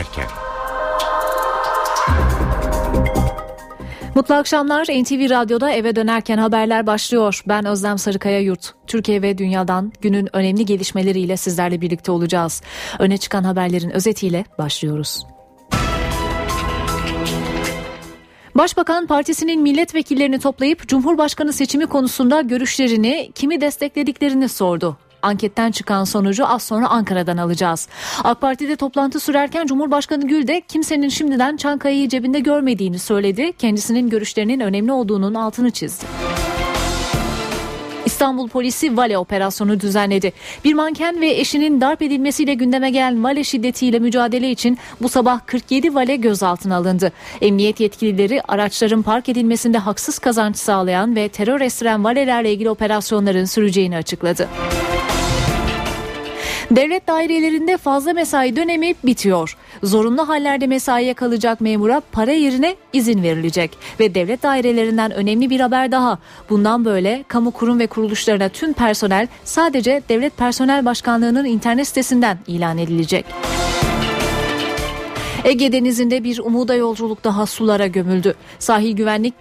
dönerken. Mutlu akşamlar. NTV Radyo'da eve dönerken haberler başlıyor. Ben Özlem Sarıkaya Yurt. Türkiye ve dünyadan günün önemli gelişmeleriyle sizlerle birlikte olacağız. Öne çıkan haberlerin özetiyle başlıyoruz. Başbakan partisinin milletvekillerini toplayıp Cumhurbaşkanı seçimi konusunda görüşlerini, kimi desteklediklerini sordu. Anketten çıkan sonucu az sonra Ankara'dan alacağız. AK Parti'de toplantı sürerken Cumhurbaşkanı Gül de kimsenin şimdiden Çankaya'yı cebinde görmediğini söyledi. Kendisinin görüşlerinin önemli olduğunun altını çizdi. İstanbul polisi Vale operasyonu düzenledi. Bir manken ve eşinin darp edilmesiyle gündeme gelen Vale şiddetiyle mücadele için bu sabah 47 Vale gözaltına alındı. Emniyet yetkilileri araçların park edilmesinde haksız kazanç sağlayan ve terör estiren Valelerle ilgili operasyonların süreceğini açıkladı. Devlet dairelerinde fazla mesai dönemi bitiyor. Zorunlu hallerde mesaiye kalacak memura para yerine izin verilecek. Ve devlet dairelerinden önemli bir haber daha. Bundan böyle kamu kurum ve kuruluşlarına tüm personel sadece Devlet Personel Başkanlığı'nın internet sitesinden ilan edilecek. Ege Denizi'nde bir umuda yolculuk daha sulara gömüldü. Sahil güvenlik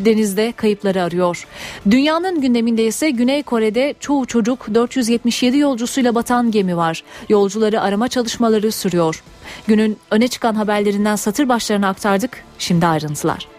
denizde kayıpları arıyor. Dünyanın gündeminde ise Güney Kore'de çoğu çocuk 477 yolcusuyla batan gemi var. Yolcuları arama çalışmaları sürüyor. Günün öne çıkan haberlerinden satır başlarını aktardık. Şimdi ayrıntılar.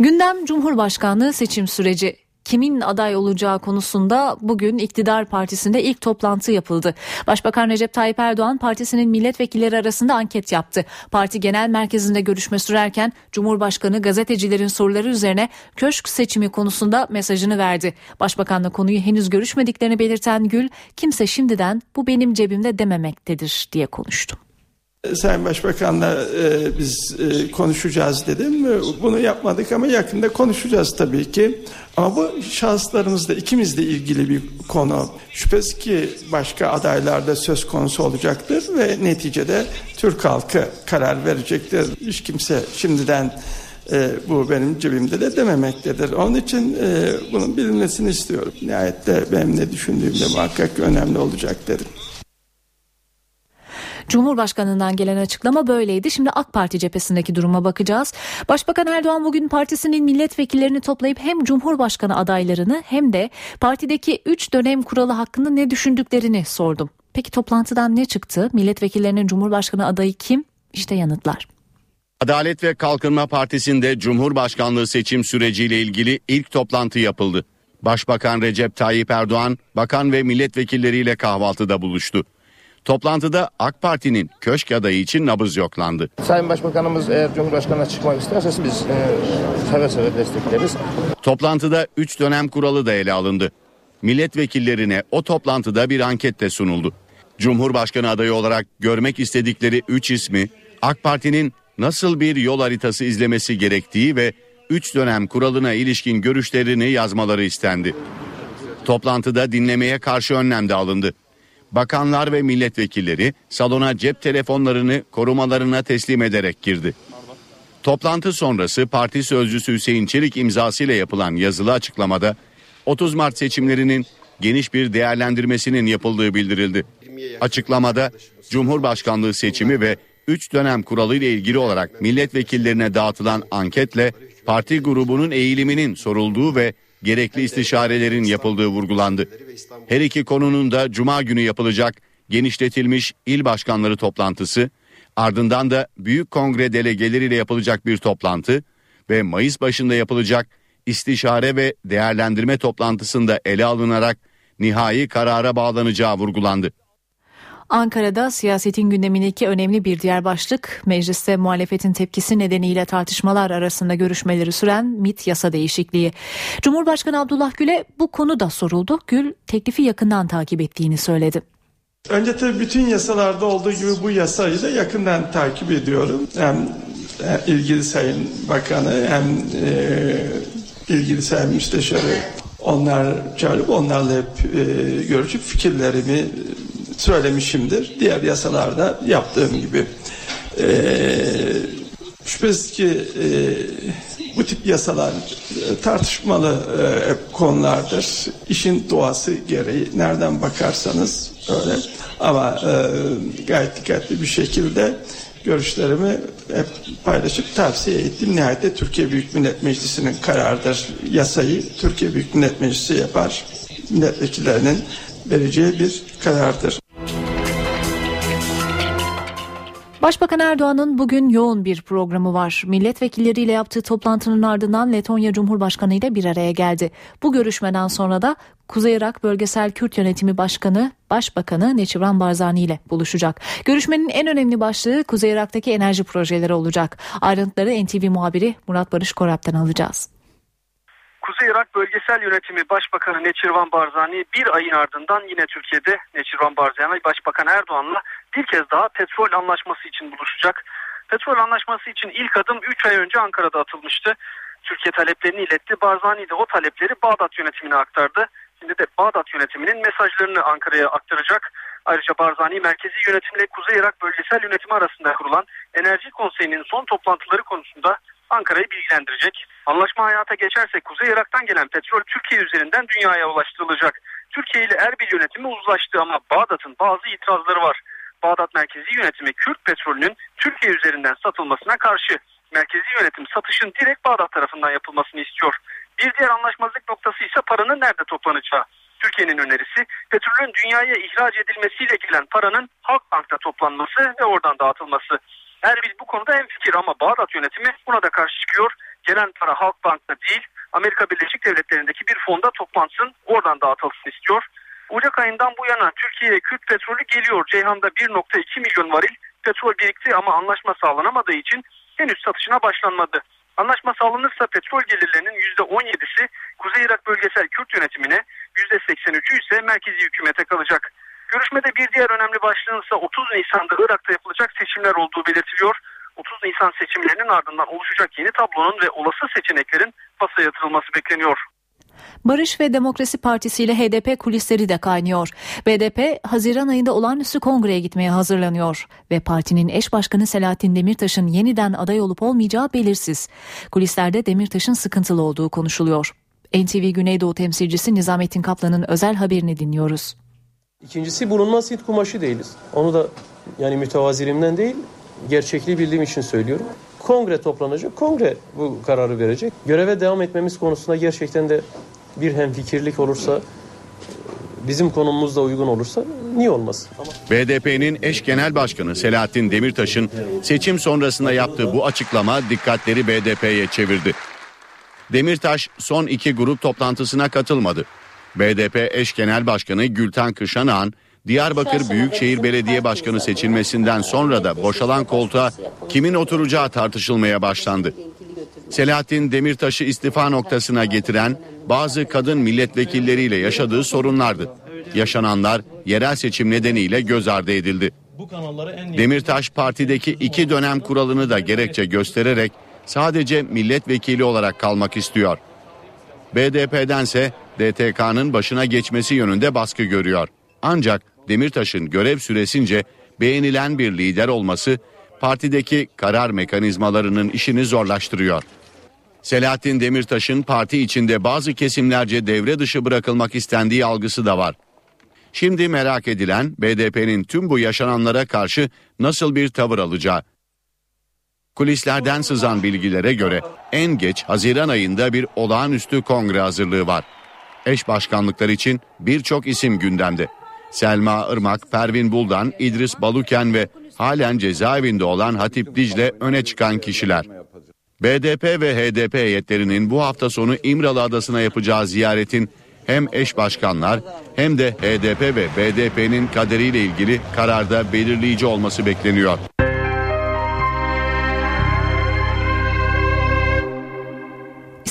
Gündem Cumhurbaşkanlığı seçim süreci kimin aday olacağı konusunda bugün iktidar partisinde ilk toplantı yapıldı. Başbakan Recep Tayyip Erdoğan partisinin milletvekilleri arasında anket yaptı. Parti genel merkezinde görüşme sürerken Cumhurbaşkanı gazetecilerin soruları üzerine köşk seçimi konusunda mesajını verdi. Başbakanla konuyu henüz görüşmediklerini belirten Gül kimse şimdiden bu benim cebimde dememektedir diye konuştu. Sayın Başbakan'la e, biz e, konuşacağız dedim. E, bunu yapmadık ama yakında konuşacağız tabii ki. Ama bu şahıslarımızla ikimizle ilgili bir konu. Şüphesiz ki başka adaylarda söz konusu olacaktır ve neticede Türk halkı karar verecektir. Hiç kimse şimdiden e, bu benim cebimde de dememektedir. Onun için e, bunun bilinmesini istiyorum. Nihayet de benim ne düşündüğüm de muhakkak önemli olacak derim. Cumhurbaşkanından gelen açıklama böyleydi. Şimdi AK Parti cephesindeki duruma bakacağız. Başbakan Erdoğan bugün partisinin milletvekillerini toplayıp hem Cumhurbaşkanı adaylarını hem de partideki 3 dönem kuralı hakkında ne düşündüklerini sordum. Peki toplantıdan ne çıktı? Milletvekillerinin Cumhurbaşkanı adayı kim? İşte yanıtlar. Adalet ve Kalkınma Partisi'nde Cumhurbaşkanlığı seçim süreciyle ilgili ilk toplantı yapıldı. Başbakan Recep Tayyip Erdoğan, bakan ve milletvekilleriyle kahvaltıda buluştu. Toplantıda AK Parti'nin köşk adayı için nabız yoklandı. Sayın Başbakanımız eğer Cumhurbaşkanı'na çıkmak isterse biz e, seve seve destekleriz. Toplantıda 3 dönem kuralı da ele alındı. Milletvekillerine o toplantıda bir anket de sunuldu. Cumhurbaşkanı adayı olarak görmek istedikleri 3 ismi AK Parti'nin nasıl bir yol haritası izlemesi gerektiği ve 3 dönem kuralına ilişkin görüşlerini yazmaları istendi. Toplantıda dinlemeye karşı önlem de alındı bakanlar ve milletvekilleri salona cep telefonlarını korumalarına teslim ederek girdi. Toplantı sonrası parti sözcüsü Hüseyin Çelik imzasıyla yapılan yazılı açıklamada 30 Mart seçimlerinin geniş bir değerlendirmesinin yapıldığı bildirildi. Açıklamada Cumhurbaşkanlığı seçimi ve 3 dönem kuralı ile ilgili olarak milletvekillerine dağıtılan anketle parti grubunun eğiliminin sorulduğu ve gerekli istişarelerin yapıldığı vurgulandı. Her iki konunun da cuma günü yapılacak genişletilmiş il başkanları toplantısı, ardından da büyük kongre delegeleriyle yapılacak bir toplantı ve Mayıs başında yapılacak istişare ve değerlendirme toplantısında ele alınarak nihai karara bağlanacağı vurgulandı. Ankara'da siyasetin gündemindeki önemli bir diğer başlık mecliste muhalefetin tepkisi nedeniyle tartışmalar arasında görüşmeleri süren MIT yasa değişikliği. Cumhurbaşkanı Abdullah Gül'e bu konu da soruldu. Gül teklifi yakından takip ettiğini söyledi. Önce tabii bütün yasalarda olduğu gibi bu yasayı da yakından takip ediyorum. Hem ilgili sayın bakanı hem e, ilgili sayın müsteşarı onlar çağırıp onlarla hep e, görüşüp fikirlerimi söylemişimdir. Diğer yasalarda yaptığım gibi. E, şüphesiz ki e, bu tip yasalar e, tartışmalı e, konulardır. İşin doğası gereği nereden bakarsanız öyle. Ama e, gayet dikkatli bir şekilde görüşlerimi hep paylaşıp tavsiye ettim. Nihayet Türkiye Büyük Millet Meclisi'nin kararıdır. Yasayı Türkiye Büyük Millet Meclisi yapar. Milletvekillerinin vereceği bir karardır. Başbakan Erdoğan'ın bugün yoğun bir programı var. Milletvekilleriyle yaptığı toplantının ardından Letonya Cumhurbaşkanı ile bir araya geldi. Bu görüşmeden sonra da Kuzey Irak Bölgesel Kürt Yönetimi Başkanı, Başbakanı Neçivran Barzani ile buluşacak. Görüşmenin en önemli başlığı Kuzey Irak'taki enerji projeleri olacak. Ayrıntıları NTV muhabiri Murat Barış Korap'tan alacağız. Kuzey Irak Bölgesel Yönetimi Başbakanı Neçirvan Barzani bir ayın ardından yine Türkiye'de Neçirvan Barzani Başbakan Erdoğan'la bir kez daha petrol anlaşması için buluşacak. Petrol anlaşması için ilk adım 3 ay önce Ankara'da atılmıştı. Türkiye taleplerini iletti. Barzani de o talepleri Bağdat yönetimine aktardı. Şimdi de Bağdat yönetiminin mesajlarını Ankara'ya aktaracak. Ayrıca Barzani merkezi yönetimle Kuzey Irak bölgesel yönetimi arasında kurulan Enerji Konseyi'nin son toplantıları konusunda Ankara'yı bilgilendirecek. Anlaşma hayata geçerse Kuzey Irak'tan gelen petrol Türkiye üzerinden dünyaya ulaştırılacak. Türkiye ile Erbil yönetimi uzlaştı ama Bağdat'ın bazı itirazları var. Bağdat merkezi yönetimi Kürt petrolünün Türkiye üzerinden satılmasına karşı. Merkezi yönetim satışın direkt Bağdat tarafından yapılmasını istiyor. Bir diğer anlaşmazlık noktası ise paranın nerede toplanacağı. Türkiye'nin önerisi petrolün dünyaya ihraç edilmesiyle gelen paranın Halkbank'ta toplanması ve oradan dağıtılması. Erbil bu konuda en fikir ama Bağdat yönetimi buna da karşı çıkıyor. Gelen para Halkbank'ta değil Amerika Birleşik Devletleri'ndeki bir fonda toplansın oradan dağıtılsın istiyor. Ocak ayından bu yana Türkiye'ye Kürt petrolü geliyor. Ceyhan'da 1.2 milyon varil petrol birikti ama anlaşma sağlanamadığı için henüz satışına başlanmadı. Anlaşma sağlanırsa petrol gelirlerinin %17'si Kuzey Irak Bölgesel Kürt Yönetimine, %83'ü ise merkezi hükümete kalacak. Görüşmede bir diğer önemli başlığın ise 30 Nisan'da Irak'ta yapılacak seçimler olduğu belirtiliyor. 30 Nisan seçimlerinin ardından oluşacak yeni tablonun ve olası seçeneklerin masaya yatırılması bekleniyor. Barış ve Demokrasi Partisi ile HDP kulisleri de kaynıyor. BDP Haziran ayında olağanüstü kongreye gitmeye hazırlanıyor ve partinin eş başkanı Selahattin Demirtaş'ın yeniden aday olup olmayacağı belirsiz. Kulislerde Demirtaş'ın sıkıntılı olduğu konuşuluyor. NTV Güneydoğu temsilcisi Nizamettin Kaplan'ın özel haberini dinliyoruz. İkincisi bulunmaz Hint kumaşı değiliz. Onu da yani mütevazilimden değil gerçekliği bildiğim için söylüyorum. Kongre toplanacak. Kongre bu kararı verecek. Göreve devam etmemiz konusunda gerçekten de bir hemfikirlik olursa bizim konumumuzda uygun olursa niye olmaz? BDP'nin eş genel başkanı Selahattin Demirtaş'ın seçim sonrasında yaptığı bu açıklama dikkatleri BDP'ye çevirdi. Demirtaş son iki grup toplantısına katılmadı. BDP eş genel başkanı Gülten Kışanağan, Diyarbakır Büyükşehir Belediye Başkanı seçilmesinden sonra da boşalan koltuğa kimin oturacağı tartışılmaya başlandı. Selahattin Demirtaş'ı istifa noktasına getiren bazı kadın milletvekilleriyle yaşadığı sorunlardı. Yaşananlar yerel seçim nedeniyle göz ardı edildi. Demirtaş partideki iki dönem kuralını da gerekçe göstererek sadece milletvekili olarak kalmak istiyor. BDP'dense DTK'nın başına geçmesi yönünde baskı görüyor. Ancak Demirtaş'ın görev süresince beğenilen bir lider olması partideki karar mekanizmalarının işini zorlaştırıyor. Selahattin Demirtaş'ın parti içinde bazı kesimlerce devre dışı bırakılmak istendiği algısı da var. Şimdi merak edilen BDP'nin tüm bu yaşananlara karşı nasıl bir tavır alacağı. Kulislerden sızan bilgilere göre en geç Haziran ayında bir olağanüstü kongre hazırlığı var. Eş başkanlıklar için birçok isim gündemde. Selma Irmak, Pervin Buldan, İdris Baluken ve halen cezaevinde olan Hatip Dicle öne çıkan kişiler. BDP ve HDP heyetlerinin bu hafta sonu İmralı Adası'na yapacağı ziyaretin hem eş başkanlar hem de HDP ve BDP'nin kaderiyle ilgili kararda belirleyici olması bekleniyor.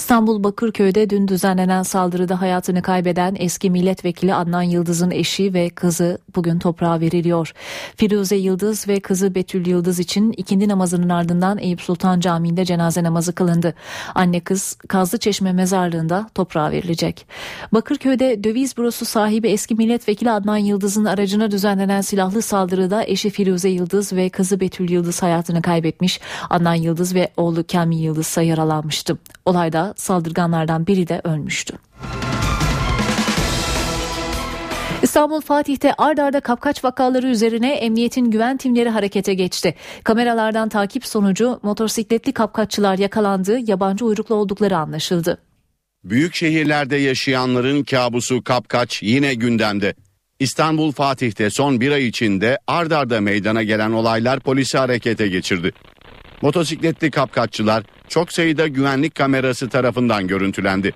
İstanbul Bakırköy'de dün düzenlenen saldırıda hayatını kaybeden eski milletvekili Adnan Yıldız'ın eşi ve kızı bugün toprağa veriliyor. Firuze Yıldız ve kızı Betül Yıldız için ikindi namazının ardından Eyüp Sultan Camii'nde cenaze namazı kılındı. Anne kız Kazlı Çeşme mezarlığında toprağa verilecek. Bakırköy'de döviz bürosu sahibi eski milletvekili Adnan Yıldız'ın aracına düzenlenen silahlı saldırıda eşi Firuze Yıldız ve kızı Betül Yıldız hayatını kaybetmiş. Adnan Yıldız ve oğlu Kamil Yıldız yaralanmıştı. Olayda saldırganlardan biri de ölmüştü. İstanbul Fatih'te ard arda kapkaç vakaları üzerine emniyetin güven timleri harekete geçti. Kameralardan takip sonucu motosikletli kapkaççılar yakalandı, yabancı uyruklu oldukları anlaşıldı. Büyük şehirlerde yaşayanların kabusu kapkaç yine gündemde. İstanbul Fatih'te son bir ay içinde ard arda meydana gelen olaylar polisi harekete geçirdi. Motosikletli kapkaççılar çok sayıda güvenlik kamerası tarafından görüntülendi.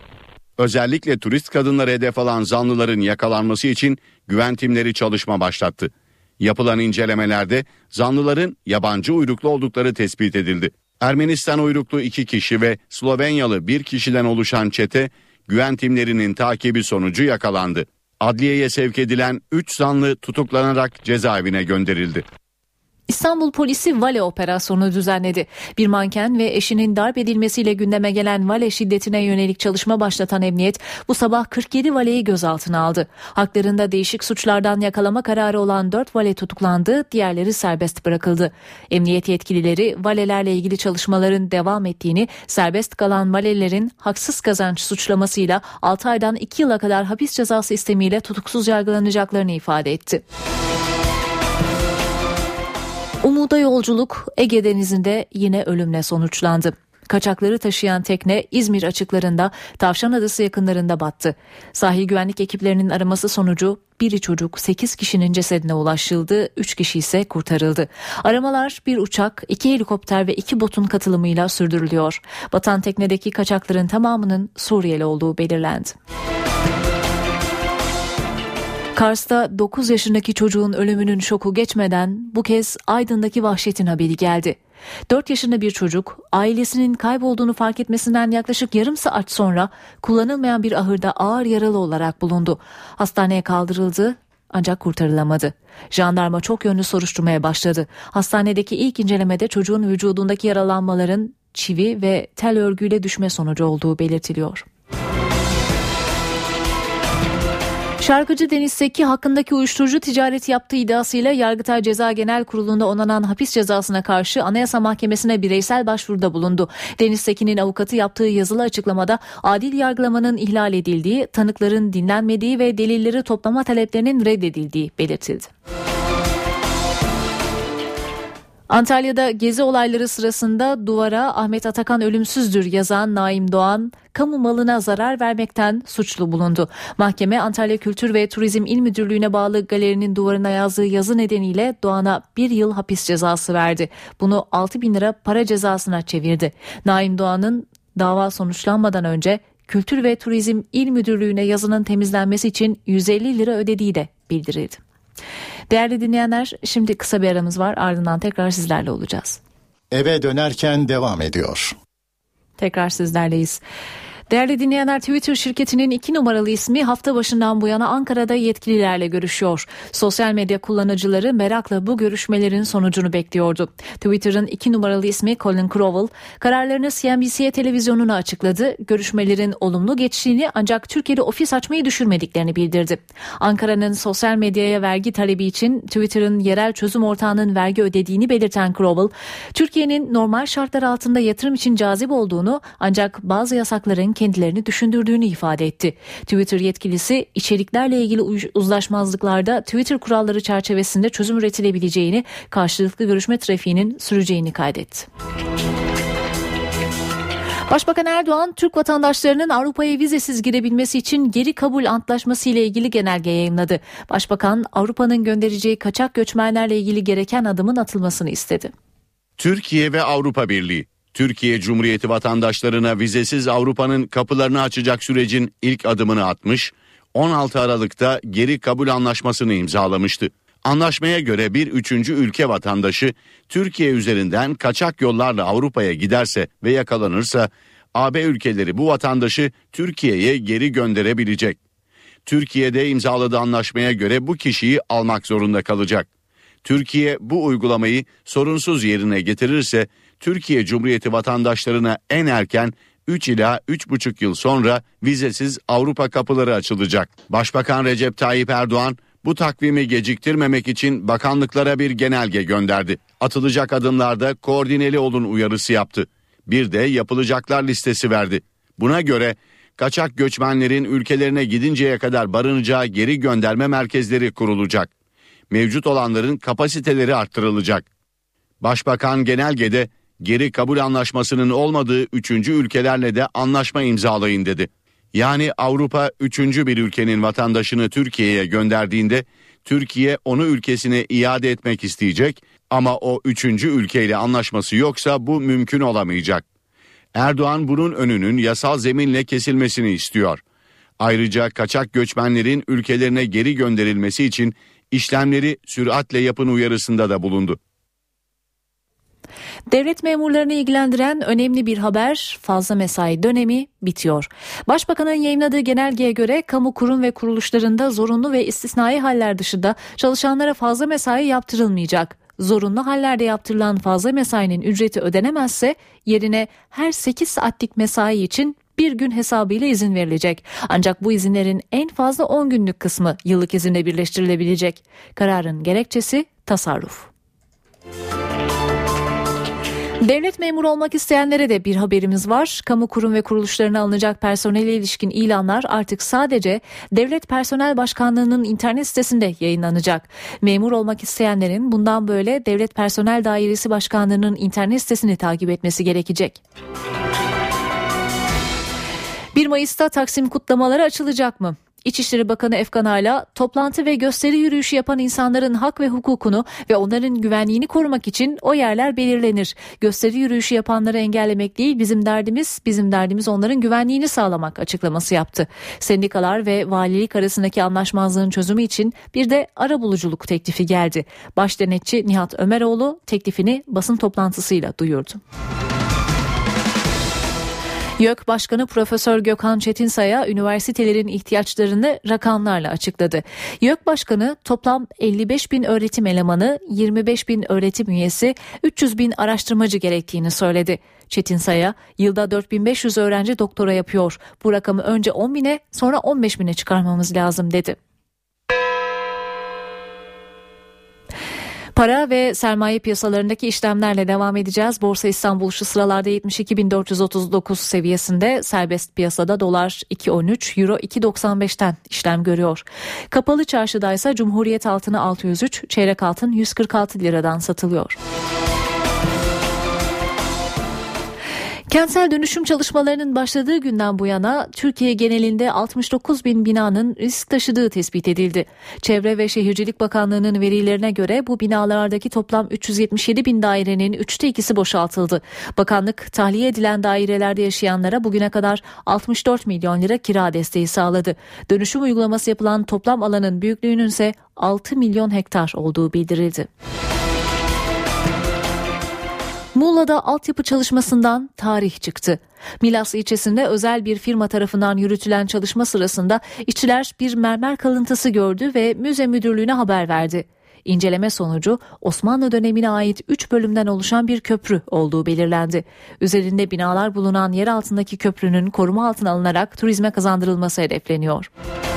Özellikle turist kadınları hedef alan zanlıların yakalanması için güven timleri çalışma başlattı. Yapılan incelemelerde zanlıların yabancı uyruklu oldukları tespit edildi. Ermenistan uyruklu iki kişi ve Slovenyalı bir kişiden oluşan çete güven timlerinin takibi sonucu yakalandı. Adliyeye sevk edilen 3 zanlı tutuklanarak cezaevine gönderildi. İstanbul polisi vale operasyonu düzenledi. Bir manken ve eşinin darp edilmesiyle gündeme gelen vale şiddetine yönelik çalışma başlatan emniyet bu sabah 47 valeyi gözaltına aldı. Haklarında değişik suçlardan yakalama kararı olan 4 vale tutuklandı, diğerleri serbest bırakıldı. Emniyet yetkilileri valelerle ilgili çalışmaların devam ettiğini, serbest kalan valelerin haksız kazanç suçlamasıyla 6 aydan 2 yıla kadar hapis cezası istemiyle tutuksuz yargılanacaklarını ifade etti. Umuda yolculuk Ege Denizi'nde yine ölümle sonuçlandı. Kaçakları taşıyan tekne İzmir açıklarında Tavşan Adası yakınlarında battı. Sahil güvenlik ekiplerinin araması sonucu biri çocuk 8 kişinin cesedine ulaşıldı, 3 kişi ise kurtarıldı. Aramalar bir uçak, iki helikopter ve iki botun katılımıyla sürdürülüyor. Batan teknedeki kaçakların tamamının Suriyeli olduğu belirlendi. Kars'ta 9 yaşındaki çocuğun ölümünün şoku geçmeden bu kez Aydın'daki vahşetin haberi geldi. 4 yaşında bir çocuk ailesinin kaybolduğunu fark etmesinden yaklaşık yarım saat sonra kullanılmayan bir ahırda ağır yaralı olarak bulundu. Hastaneye kaldırıldı ancak kurtarılamadı. Jandarma çok yönlü soruşturmaya başladı. Hastanedeki ilk incelemede çocuğun vücudundaki yaralanmaların çivi ve tel örgüyle düşme sonucu olduğu belirtiliyor. Şarkıcı Deniz Seki hakkındaki uyuşturucu ticareti yaptığı iddiasıyla Yargıtay Ceza Genel Kurulu'nda onanan hapis cezasına karşı Anayasa Mahkemesi'ne bireysel başvuruda bulundu. Deniz Seki'nin avukatı yaptığı yazılı açıklamada adil yargılamanın ihlal edildiği, tanıkların dinlenmediği ve delilleri toplama taleplerinin reddedildiği belirtildi. Antalya'da gezi olayları sırasında duvara Ahmet Atakan ölümsüzdür yazan Naim Doğan kamu malına zarar vermekten suçlu bulundu. Mahkeme Antalya Kültür ve Turizm İl Müdürlüğü'ne bağlı galerinin duvarına yazdığı yazı nedeniyle Doğan'a bir yıl hapis cezası verdi. Bunu 6 bin lira para cezasına çevirdi. Naim Doğan'ın dava sonuçlanmadan önce Kültür ve Turizm İl Müdürlüğü'ne yazının temizlenmesi için 150 lira ödediği de bildirildi. Değerli dinleyenler şimdi kısa bir aramız var ardından tekrar sizlerle olacağız. Eve dönerken devam ediyor. Tekrar sizlerleyiz. Değerli dinleyenler Twitter şirketinin iki numaralı ismi hafta başından bu yana Ankara'da yetkililerle görüşüyor. Sosyal medya kullanıcıları merakla bu görüşmelerin sonucunu bekliyordu. Twitter'ın iki numaralı ismi Colin Crowell kararlarını CNBC televizyonuna açıkladı. Görüşmelerin olumlu geçtiğini ancak Türkiye'de ofis açmayı düşürmediklerini bildirdi. Ankara'nın sosyal medyaya vergi talebi için Twitter'ın yerel çözüm ortağının vergi ödediğini belirten Crowell, Türkiye'nin normal şartlar altında yatırım için cazip olduğunu ancak bazı yasakların kendilerini düşündürdüğünü ifade etti. Twitter yetkilisi içeriklerle ilgili uzlaşmazlıklarda Twitter kuralları çerçevesinde çözüm üretilebileceğini, karşılıklı görüşme trafiğinin süreceğini kaydetti. Başbakan Erdoğan, Türk vatandaşlarının Avrupa'ya vizesiz girebilmesi için geri kabul antlaşması ile ilgili genelge yayınladı. Başbakan, Avrupa'nın göndereceği kaçak göçmenlerle ilgili gereken adımın atılmasını istedi. Türkiye ve Avrupa Birliği Türkiye Cumhuriyeti vatandaşlarına vizesiz Avrupa'nın kapılarını açacak sürecin ilk adımını atmış, 16 Aralık'ta geri kabul anlaşmasını imzalamıştı. Anlaşmaya göre bir üçüncü ülke vatandaşı Türkiye üzerinden kaçak yollarla Avrupa'ya giderse ve yakalanırsa AB ülkeleri bu vatandaşı Türkiye'ye geri gönderebilecek. Türkiye'de imzaladığı anlaşmaya göre bu kişiyi almak zorunda kalacak. Türkiye bu uygulamayı sorunsuz yerine getirirse Türkiye Cumhuriyeti vatandaşlarına en erken 3 ila 3,5 yıl sonra vizesiz Avrupa kapıları açılacak. Başbakan Recep Tayyip Erdoğan bu takvimi geciktirmemek için bakanlıklara bir genelge gönderdi. Atılacak adımlarda koordineli olun uyarısı yaptı. Bir de yapılacaklar listesi verdi. Buna göre kaçak göçmenlerin ülkelerine gidinceye kadar barınacağı geri gönderme merkezleri kurulacak. Mevcut olanların kapasiteleri arttırılacak. Başbakan genelgede geri kabul anlaşmasının olmadığı üçüncü ülkelerle de anlaşma imzalayın dedi. Yani Avrupa üçüncü bir ülkenin vatandaşını Türkiye'ye gönderdiğinde Türkiye onu ülkesine iade etmek isteyecek ama o üçüncü ülkeyle anlaşması yoksa bu mümkün olamayacak. Erdoğan bunun önünün yasal zeminle kesilmesini istiyor. Ayrıca kaçak göçmenlerin ülkelerine geri gönderilmesi için işlemleri süratle yapın uyarısında da bulundu. Devlet memurlarını ilgilendiren önemli bir haber fazla mesai dönemi bitiyor. Başbakanın yayınladığı genelgeye göre kamu kurum ve kuruluşlarında zorunlu ve istisnai haller dışında çalışanlara fazla mesai yaptırılmayacak. Zorunlu hallerde yaptırılan fazla mesainin ücreti ödenemezse yerine her 8 saatlik mesai için bir gün hesabıyla izin verilecek. Ancak bu izinlerin en fazla 10 günlük kısmı yıllık izinle birleştirilebilecek. Kararın gerekçesi tasarruf. Devlet memuru olmak isteyenlere de bir haberimiz var. Kamu kurum ve kuruluşlarına alınacak personele ilişkin ilanlar artık sadece Devlet Personel Başkanlığı'nın internet sitesinde yayınlanacak. Memur olmak isteyenlerin bundan böyle Devlet Personel Dairesi Başkanlığı'nın internet sitesini takip etmesi gerekecek. 1 Mayıs'ta Taksim kutlamaları açılacak mı? İçişleri Bakanı Efkan Ala toplantı ve gösteri yürüyüşü yapan insanların hak ve hukukunu ve onların güvenliğini korumak için o yerler belirlenir. Gösteri yürüyüşü yapanları engellemek değil bizim derdimiz, bizim derdimiz onların güvenliğini sağlamak açıklaması yaptı. Sendikalar ve valilik arasındaki anlaşmazlığın çözümü için bir de ara buluculuk teklifi geldi. Baş denetçi Nihat Ömeroğlu teklifini basın toplantısıyla duyurdu. YÖK Başkanı Profesör Gökhan Çetinsaya üniversitelerin ihtiyaçlarını rakamlarla açıkladı. YÖK Başkanı toplam 55 bin öğretim elemanı, 25 bin öğretim üyesi, 300 bin araştırmacı gerektiğini söyledi. Çetinsaya yılda 4500 öğrenci doktora yapıyor. Bu rakamı önce 10 bine sonra 15 bine çıkarmamız lazım dedi. Para ve sermaye piyasalarındaki işlemlerle devam edeceğiz. Borsa İstanbul şu sıralarda 72.439 seviyesinde serbest piyasada dolar 2.13 euro 2.95'ten işlem görüyor. Kapalı çarşıda ise Cumhuriyet altını 603 çeyrek altın 146 liradan satılıyor. Kentsel dönüşüm çalışmalarının başladığı günden bu yana Türkiye genelinde 69 bin binanın risk taşıdığı tespit edildi. Çevre ve Şehircilik Bakanlığı'nın verilerine göre bu binalardaki toplam 377 bin dairenin üçte ikisi boşaltıldı. Bakanlık tahliye edilen dairelerde yaşayanlara bugüne kadar 64 milyon lira kira desteği sağladı. Dönüşüm uygulaması yapılan toplam alanın büyüklüğünün ise 6 milyon hektar olduğu bildirildi. Muğla'da altyapı çalışmasından tarih çıktı. Milas ilçesinde özel bir firma tarafından yürütülen çalışma sırasında işçiler bir mermer kalıntısı gördü ve müze müdürlüğüne haber verdi. İnceleme sonucu Osmanlı dönemine ait 3 bölümden oluşan bir köprü olduğu belirlendi. Üzerinde binalar bulunan yer altındaki köprünün koruma altına alınarak turizme kazandırılması hedefleniyor. Müzik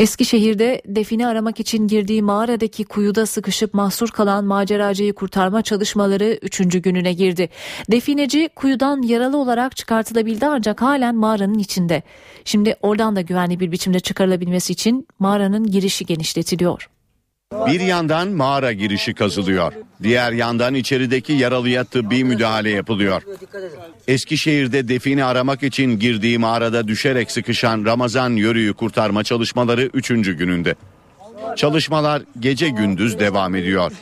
Eskişehir'de define aramak için girdiği mağaradaki kuyuda sıkışıp mahsur kalan maceracıyı kurtarma çalışmaları 3. gününe girdi. Defineci kuyudan yaralı olarak çıkartılabildi ancak halen mağaranın içinde. Şimdi oradan da güvenli bir biçimde çıkarılabilmesi için mağaranın girişi genişletiliyor. Bir yandan mağara girişi kazılıyor. Diğer yandan içerideki yaralıya tıbbi müdahale yapılıyor. Eskişehir'de defini aramak için girdiği mağarada düşerek sıkışan Ramazan Yörü'yü kurtarma çalışmaları 3. gününde. Çalışmalar gece gündüz devam ediyor.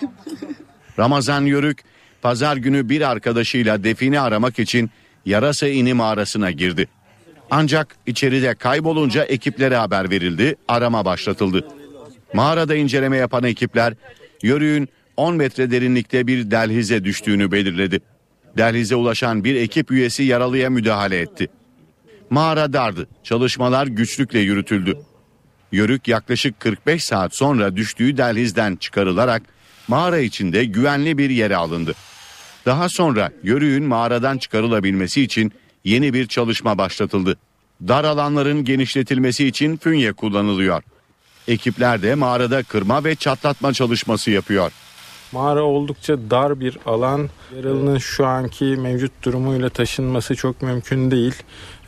Ramazan Yörük pazar günü bir arkadaşıyla defini aramak için Yarasa İni mağarasına girdi. Ancak içeride kaybolunca ekiplere haber verildi, arama başlatıldı. Mağarada inceleme yapan ekipler yörüğün 10 metre derinlikte bir delhize düştüğünü belirledi. Delhize ulaşan bir ekip üyesi yaralıya müdahale etti. Mağara dardı. Çalışmalar güçlükle yürütüldü. Yörük yaklaşık 45 saat sonra düştüğü dehlizden çıkarılarak mağara içinde güvenli bir yere alındı. Daha sonra yörüğün mağaradan çıkarılabilmesi için yeni bir çalışma başlatıldı. Dar alanların genişletilmesi için fünye kullanılıyor. Ekipler de mağarada kırma ve çatlatma çalışması yapıyor. Mağara oldukça dar bir alan. Yaralının şu anki mevcut durumuyla taşınması çok mümkün değil.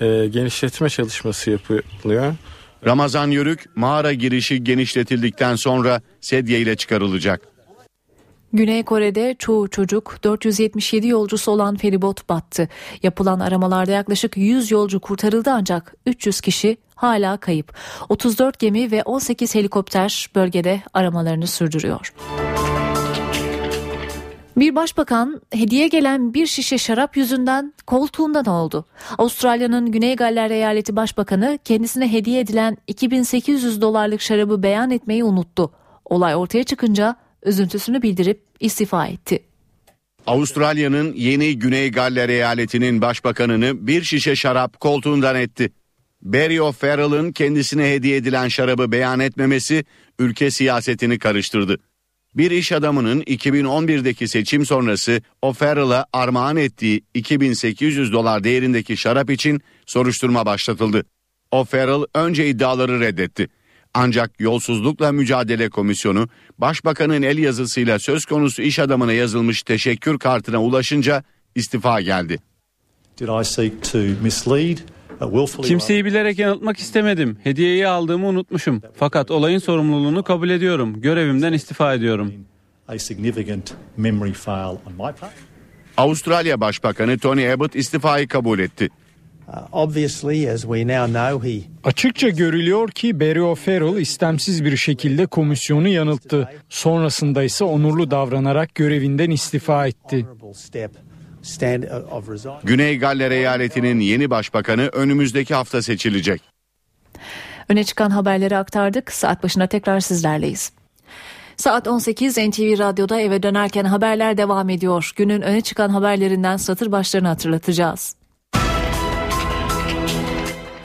Ee, genişletme çalışması yapılıyor. Ramazan Yörük mağara girişi genişletildikten sonra sedye ile çıkarılacak. Güney Kore'de çoğu çocuk 477 yolcusu olan feribot battı. Yapılan aramalarda yaklaşık 100 yolcu kurtarıldı ancak 300 kişi hala kayıp. 34 gemi ve 18 helikopter bölgede aramalarını sürdürüyor. Bir başbakan hediye gelen bir şişe şarap yüzünden koltuğundan oldu. Avustralya'nın Güney Galler Eyaleti Başbakanı kendisine hediye edilen 2800 dolarlık şarabı beyan etmeyi unuttu. Olay ortaya çıkınca üzüntüsünü bildirip istifa etti. Avustralya'nın yeni Güney Galler eyaletinin başbakanını bir şişe şarap koltuğundan etti. Barry O'Farrell'ın kendisine hediye edilen şarabı beyan etmemesi ülke siyasetini karıştırdı. Bir iş adamının 2011'deki seçim sonrası O'Farrell'a armağan ettiği 2800 dolar değerindeki şarap için soruşturma başlatıldı. O'Farrell önce iddiaları reddetti. Ancak Yolsuzlukla Mücadele Komisyonu başbakanın el yazısıyla söz konusu iş adamına yazılmış teşekkür kartına ulaşınca istifa geldi. Kimseyi bilerek yanıltmak istemedim. Hediyeyi aldığımı unutmuşum. Fakat olayın sorumluluğunu kabul ediyorum. Görevimden istifa ediyorum. Avustralya Başbakanı Tony Abbott istifayı kabul etti. Açıkça görülüyor ki Barry O'Farrell istemsiz bir şekilde komisyonu yanılttı. Sonrasında ise onurlu davranarak görevinden istifa etti. Güney Galler eyaletinin yeni başbakanı önümüzdeki hafta seçilecek. Öne çıkan haberleri aktardık. Saat başına tekrar sizlerleyiz. Saat 18 NTV Radyo'da eve dönerken haberler devam ediyor. Günün öne çıkan haberlerinden satır başlarını hatırlatacağız.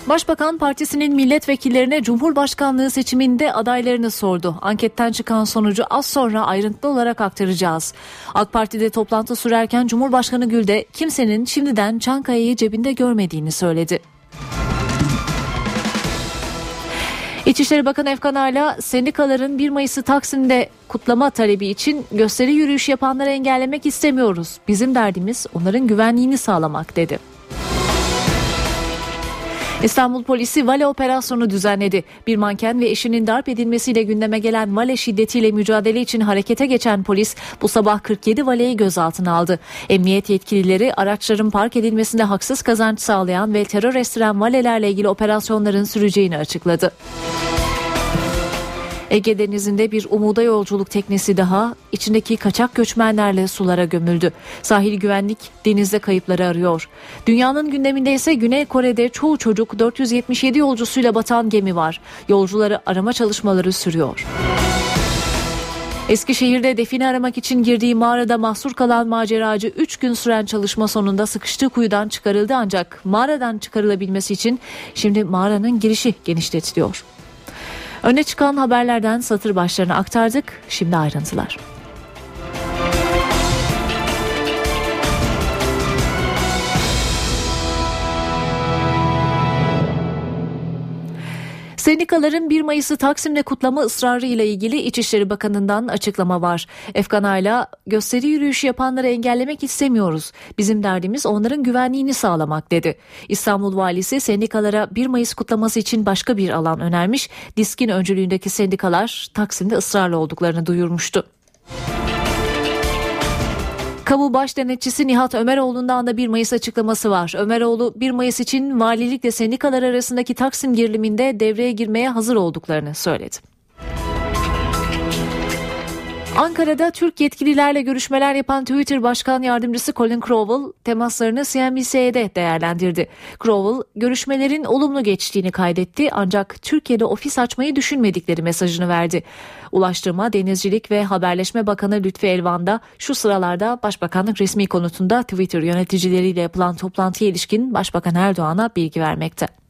Başbakan Partisi'nin milletvekillerine Cumhurbaşkanlığı seçiminde adaylarını sordu. Anketten çıkan sonucu az sonra ayrıntılı olarak aktaracağız. AK Parti'de toplantı sürerken Cumhurbaşkanı Gül de kimsenin şimdiden Çankaya'yı cebinde görmediğini söyledi. İçişleri Bakanı Efkan Ala sendikaların 1 Mayıs'ı Taksim'de kutlama talebi için gösteri yürüyüş yapanları engellemek istemiyoruz. Bizim derdimiz onların güvenliğini sağlamak dedi. İstanbul polisi vale operasyonu düzenledi. Bir manken ve eşinin darp edilmesiyle gündeme gelen vale şiddetiyle mücadele için harekete geçen polis bu sabah 47 valeyi gözaltına aldı. Emniyet yetkilileri araçların park edilmesinde haksız kazanç sağlayan ve terör estiren valelerle ilgili operasyonların süreceğini açıkladı. Ege Denizi'nde bir umuda yolculuk teknesi daha içindeki kaçak göçmenlerle sulara gömüldü. Sahil güvenlik denizde kayıpları arıyor. Dünyanın gündeminde ise Güney Kore'de çoğu çocuk 477 yolcusuyla batan gemi var. Yolcuları arama çalışmaları sürüyor. Eskişehir'de define aramak için girdiği mağarada mahsur kalan maceracı 3 gün süren çalışma sonunda sıkıştığı kuyudan çıkarıldı ancak mağaradan çıkarılabilmesi için şimdi mağaranın girişi genişletiliyor. Öne çıkan haberlerden satır başlarını aktardık. Şimdi ayrıntılar. Sendikaların 1 Mayıs'ı Taksim'de kutlama ısrarı ile ilgili İçişleri Bakanı'ndan açıklama var. Efkan Ayla gösteri yürüyüşü yapanları engellemek istemiyoruz. Bizim derdimiz onların güvenliğini sağlamak dedi. İstanbul Valisi sendikalara 1 Mayıs kutlaması için başka bir alan önermiş. Diskin öncülüğündeki sendikalar Taksim'de ısrarlı olduklarını duyurmuştu. Kamu Baş Denetçisi Nihat Ömeroğlu'ndan da 1 Mayıs açıklaması var. Ömeroğlu 1 Mayıs için valilikle sendikalar arasındaki Taksim geriliminde devreye girmeye hazır olduklarını söyledi. Ankara'da Türk yetkililerle görüşmeler yapan Twitter Başkan Yardımcısı Colin Crowell temaslarını CNBC'de değerlendirdi. Crowell görüşmelerin olumlu geçtiğini kaydetti ancak Türkiye'de ofis açmayı düşünmedikleri mesajını verdi. Ulaştırma, Denizcilik ve Haberleşme Bakanı Lütfi Elvan da şu sıralarda Başbakanlık resmi konutunda Twitter yöneticileriyle yapılan toplantıya ilişkin Başbakan Erdoğan'a bilgi vermekte.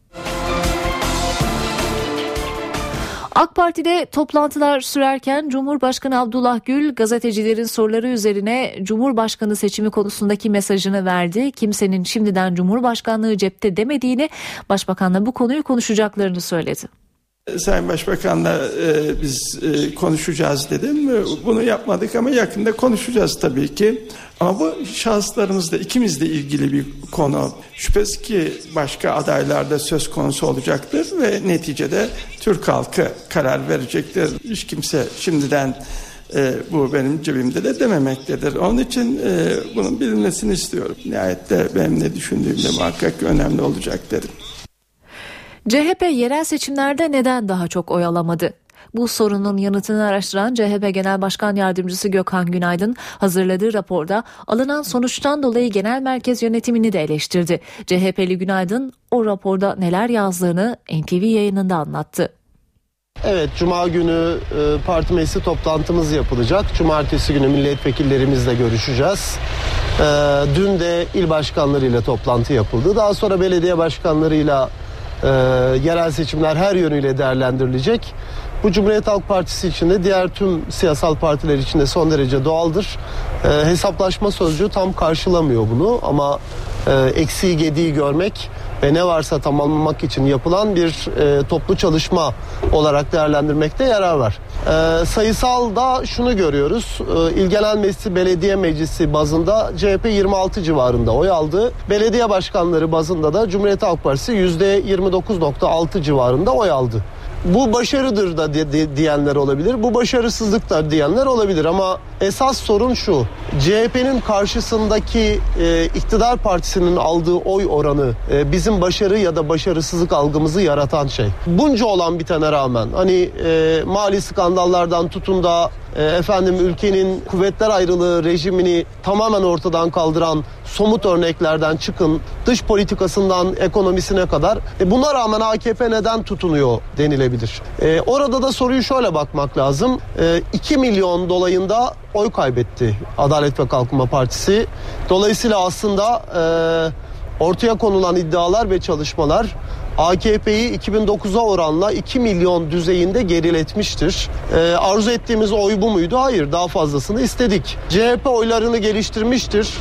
AK Parti'de toplantılar sürerken Cumhurbaşkanı Abdullah Gül gazetecilerin soruları üzerine Cumhurbaşkanı seçimi konusundaki mesajını verdi. Kimsenin şimdiden Cumhurbaşkanlığı cepte demediğini, Başbakanla bu konuyu konuşacaklarını söyledi. Sayın Başbakan'la e, biz e, konuşacağız dedim. Bunu yapmadık ama yakında konuşacağız tabii ki. Ama bu şahıslarımızla ikimizle ilgili bir konu. Şüphesiz ki başka adaylarda söz konusu olacaktır ve neticede Türk halkı karar verecektir. Hiç kimse şimdiden e, bu benim cebimde de dememektedir. Onun için e, bunun bilinmesini istiyorum. Nihayette benim ne düşündüğüm de muhakkak önemli olacak dedim. CHP yerel seçimlerde neden daha çok oy alamadı? Bu sorunun yanıtını araştıran CHP Genel Başkan Yardımcısı Gökhan Günaydın hazırladığı raporda alınan sonuçtan dolayı genel merkez yönetimini de eleştirdi. CHP'li Günaydın o raporda neler yazdığını NTV yayınında anlattı. Evet, Cuma günü e, parti meclisi toplantımız yapılacak. Cumartesi günü milletvekillerimizle görüşeceğiz. E, dün de il başkanlarıyla toplantı yapıldı. Daha sonra belediye başkanlarıyla e, yerel seçimler her yönüyle değerlendirilecek. Bu Cumhuriyet Halk Partisi içinde diğer tüm siyasal partiler içinde son derece doğaldır. E, hesaplaşma sözcüğü tam karşılamıyor bunu ama e, eksiği gediği görmek ve ne varsa tamamlamak için yapılan bir e, toplu çalışma olarak değerlendirmekte yarar var. E, sayısal da şunu görüyoruz. E, İl Genel Meclisi Belediye Meclisi bazında CHP 26 civarında oy aldı. Belediye başkanları bazında da Cumhuriyet Halk Partisi %29.6 civarında oy aldı bu başarıdır da diyenler olabilir. Bu başarısızlıktır diyenler olabilir ama esas sorun şu. CHP'nin karşısındaki e, iktidar partisinin aldığı oy oranı e, bizim başarı ya da başarısızlık algımızı yaratan şey. Bunca olan bitene rağmen hani e, mali skandallardan tutun da efendim ülkenin kuvvetler ayrılığı rejimini tamamen ortadan kaldıran somut örneklerden çıkın dış politikasından ekonomisine kadar e, buna rağmen AKP neden tutunuyor denilebilir. E, orada da soruyu şöyle bakmak lazım. E, 2 milyon dolayında oy kaybetti Adalet ve Kalkınma Partisi. Dolayısıyla aslında e, ortaya konulan iddialar ve çalışmalar AKP'yi 2009'a oranla 2 milyon düzeyinde geriletmiştir. Ee, arzu ettiğimiz oy bu muydu? Hayır daha fazlasını istedik. CHP oylarını geliştirmiştir.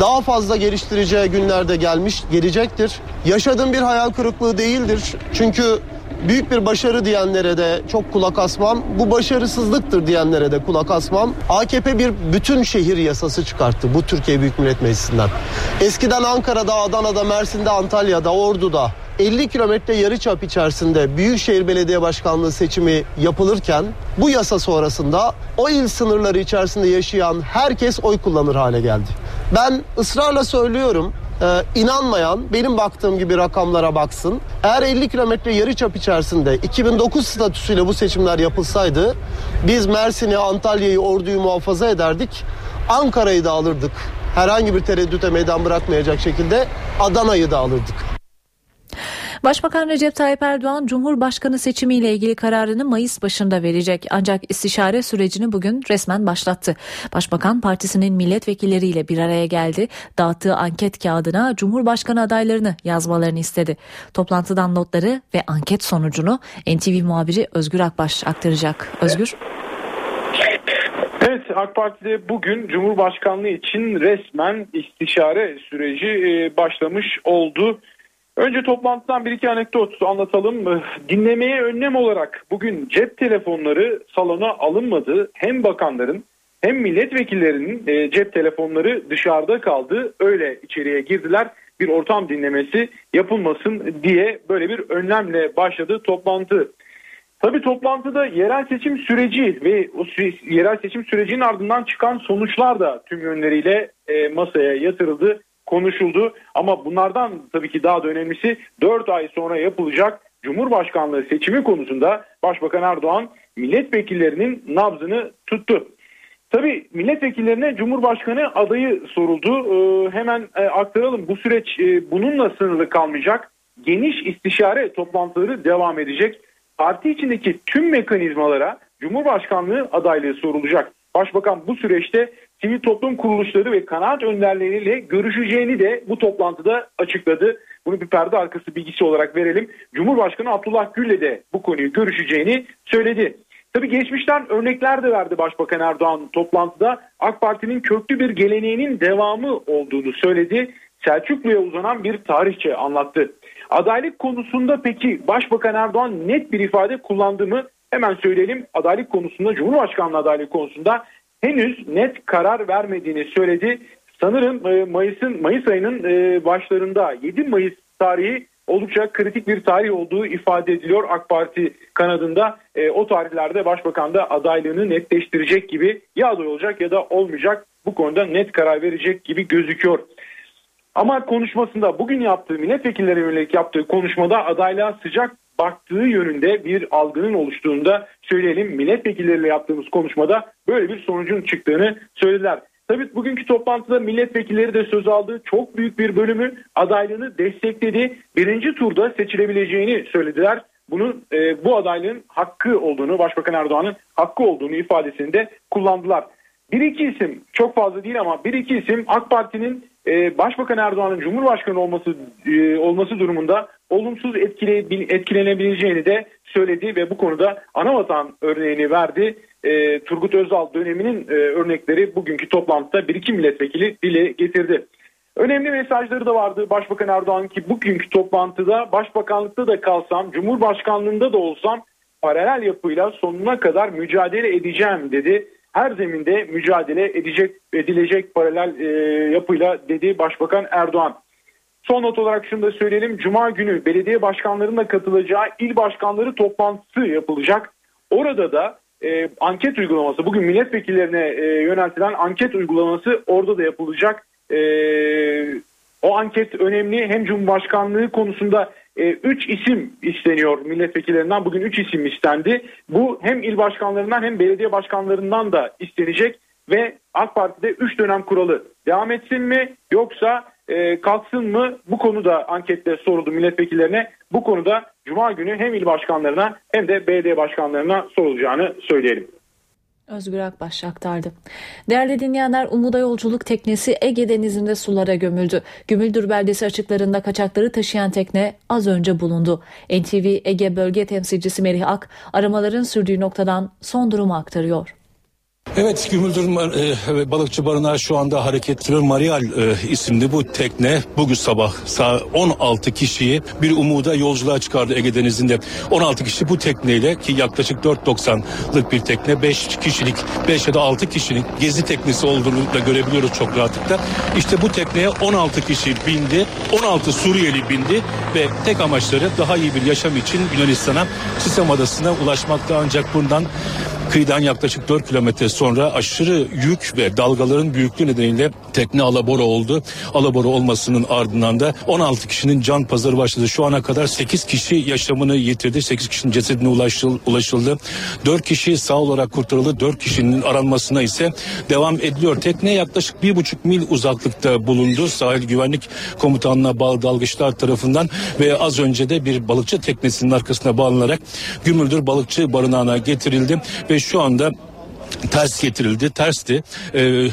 Daha fazla geliştireceği günlerde gelmiş, gelecektir. Yaşadığım bir hayal kırıklığı değildir. Çünkü büyük bir başarı diyenlere de çok kulak asmam. Bu başarısızlıktır diyenlere de kulak asmam. AKP bir bütün şehir yasası çıkarttı bu Türkiye Büyük Millet Meclisi'nden. Eskiden Ankara'da, Adana'da, Mersin'de, Antalya'da, Ordu'da 50 kilometre yarıçap içerisinde Büyükşehir Belediye Başkanlığı seçimi yapılırken bu yasa sonrasında o il sınırları içerisinde yaşayan herkes oy kullanır hale geldi. Ben ısrarla söylüyorum ee, inanmayan benim baktığım gibi rakamlara baksın. Eğer 50 kilometre yarıçap içerisinde 2009 statüsüyle bu seçimler yapılsaydı biz Mersin'i, Antalya'yı, Ordu'yu muhafaza ederdik. Ankara'yı da alırdık. Herhangi bir tereddüte meydan bırakmayacak şekilde Adana'yı da alırdık. Başbakan Recep Tayyip Erdoğan Cumhurbaşkanı seçimiyle ilgili kararını Mayıs başında verecek. Ancak istişare sürecini bugün resmen başlattı. Başbakan partisinin milletvekilleriyle bir araya geldi. Dağıttığı anket kağıdına Cumhurbaşkanı adaylarını yazmalarını istedi. Toplantıdan notları ve anket sonucunu NTV muhabiri Özgür Akbaş aktaracak. Özgür. Evet AK Parti'de bugün Cumhurbaşkanlığı için resmen istişare süreci e, başlamış oldu. Önce toplantıdan bir iki anekdot anlatalım. Dinlemeye önlem olarak bugün cep telefonları salona alınmadı. Hem bakanların hem milletvekillerinin e, cep telefonları dışarıda kaldı. Öyle içeriye girdiler. Bir ortam dinlemesi yapılmasın diye böyle bir önlemle başladı toplantı. Tabii toplantıda yerel seçim süreci ve o yerel seçim sürecinin ardından çıkan sonuçlar da tüm yönleriyle e, masaya yatırıldı konuşuldu. Ama bunlardan tabii ki daha da önemlisi 4 ay sonra yapılacak Cumhurbaşkanlığı seçimi konusunda Başbakan Erdoğan milletvekillerinin nabzını tuttu. Tabii milletvekillerine Cumhurbaşkanı adayı soruldu. Ee, hemen e, aktaralım. Bu süreç e, bununla sınırlı kalmayacak. Geniş istişare toplantıları devam edecek. Parti içindeki tüm mekanizmalara Cumhurbaşkanlığı adaylığı sorulacak. Başbakan bu süreçte sivil toplum kuruluşları ve kanaat önderleriyle görüşeceğini de bu toplantıda açıkladı. Bunu bir perde arkası bilgisi olarak verelim. Cumhurbaşkanı Abdullah Gül'le de bu konuyu görüşeceğini söyledi. Tabii geçmişten örnekler de verdi Başbakan Erdoğan toplantıda. AK Parti'nin köklü bir geleneğinin devamı olduğunu söyledi. Selçuklu'ya uzanan bir tarihçe anlattı. Adaylık konusunda peki Başbakan Erdoğan net bir ifade kullandı mı? Hemen söyleyelim adaylık konusunda Cumhurbaşkanlığı adaylık konusunda henüz net karar vermediğini söyledi. Sanırım e, Mayıs'ın Mayıs ayının e, başlarında 7 Mayıs tarihi oldukça kritik bir tarih olduğu ifade ediliyor AK Parti kanadında. E, o tarihlerde başbakan da adaylığını netleştirecek gibi ya aday olacak ya da olmayacak bu konuda net karar verecek gibi gözüküyor. Ama konuşmasında bugün yaptığı milletvekilleri yönelik yaptığı konuşmada adaylığa sıcak baktığı yönünde bir algının oluştuğunda söyleyelim milletvekilleriyle yaptığımız konuşmada böyle bir sonucun çıktığını söylediler. Tabii bugünkü toplantıda milletvekilleri de söz aldı. Çok büyük bir bölümü adaylığını destekledi. Birinci turda seçilebileceğini söylediler. Bunun e, bu adaylığın hakkı olduğunu, Başbakan Erdoğan'ın hakkı olduğunu ifadesini de kullandılar. Bir iki isim çok fazla değil ama bir iki isim AK Parti'nin e, Başbakan Erdoğan'ın Cumhurbaşkanı olması e, olması durumunda olumsuz etkile, etkilenebileceğini de söyledi ve bu konuda anavatan örneğini verdi. E, Turgut Özal döneminin e, örnekleri bugünkü toplantıda bir iki milletvekili dile getirdi. Önemli mesajları da vardı Başbakan Erdoğan ki bugünkü toplantıda başbakanlıkta da kalsam, Cumhurbaşkanlığında da olsam paralel yapıyla sonuna kadar mücadele edeceğim dedi. Her zeminde mücadele edecek edilecek paralel e, yapıyla dedi Başbakan Erdoğan. Son not olarak şunu da söyleyelim. Cuma günü belediye başkanlarının da katılacağı il başkanları toplantısı yapılacak. Orada da e, anket uygulaması bugün milletvekillerine e, yöneltilen anket uygulaması orada da yapılacak. E, o anket önemli hem Cumhurbaşkanlığı konusunda 3 e, isim isteniyor milletvekillerinden bugün 3 isim istendi. Bu hem il başkanlarından hem belediye başkanlarından da istenecek ve AK Parti'de 3 dönem kuralı devam etsin mi yoksa e, kalksın mı bu konuda ankette soruldu milletvekillerine. Bu konuda Cuma günü hem il başkanlarına hem de belediye başkanlarına sorulacağını söyleyelim. Özgür Akbaş aktardı. Değerli dinleyenler Umuda yolculuk teknesi Ege Denizi'nde sulara gömüldü. Gümüldür beldesi açıklarında kaçakları taşıyan tekne az önce bulundu. NTV Ege bölge temsilcisi Merih Ak aramaların sürdüğü noktadan son durumu aktarıyor. Evet Gümüldür e, balıkçı barınağı şu anda hareketli Marial e, isimli bu tekne bugün sabah saat 16 kişiyi bir umuda yolculuğa çıkardı Ege Denizi'nde. 16 kişi bu tekneyle ki yaklaşık 4.90'lık bir tekne 5 kişilik 5 ya da 6 kişilik gezi teknesi olduğunu da görebiliyoruz çok rahatlıkla. İşte bu tekneye 16 kişi bindi 16 Suriyeli bindi ve tek amaçları daha iyi bir yaşam için Yunanistan'a Sisam Adası'na ulaşmakta ancak bundan Kıyıdan yaklaşık 4 kilometre sonra aşırı yük ve dalgaların büyüklüğü nedeniyle tekne alabora oldu. Alabora olmasının ardından da 16 kişinin can pazarı başladı. Şu ana kadar 8 kişi yaşamını yitirdi. 8 kişinin cesedine ulaşıldı. 4 kişi sağ olarak kurtarıldı. 4 kişinin aranmasına ise devam ediliyor. Tekne yaklaşık 1,5 mil uzaklıkta bulundu. Sahil Güvenlik Komutanlığı'na bağlı dalgıçlar tarafından ve az önce de bir balıkçı teknesinin arkasına bağlanarak Gümüldür Balıkçı Barınağı'na getirildi ve şu anda ters getirildi, tersti. Ee,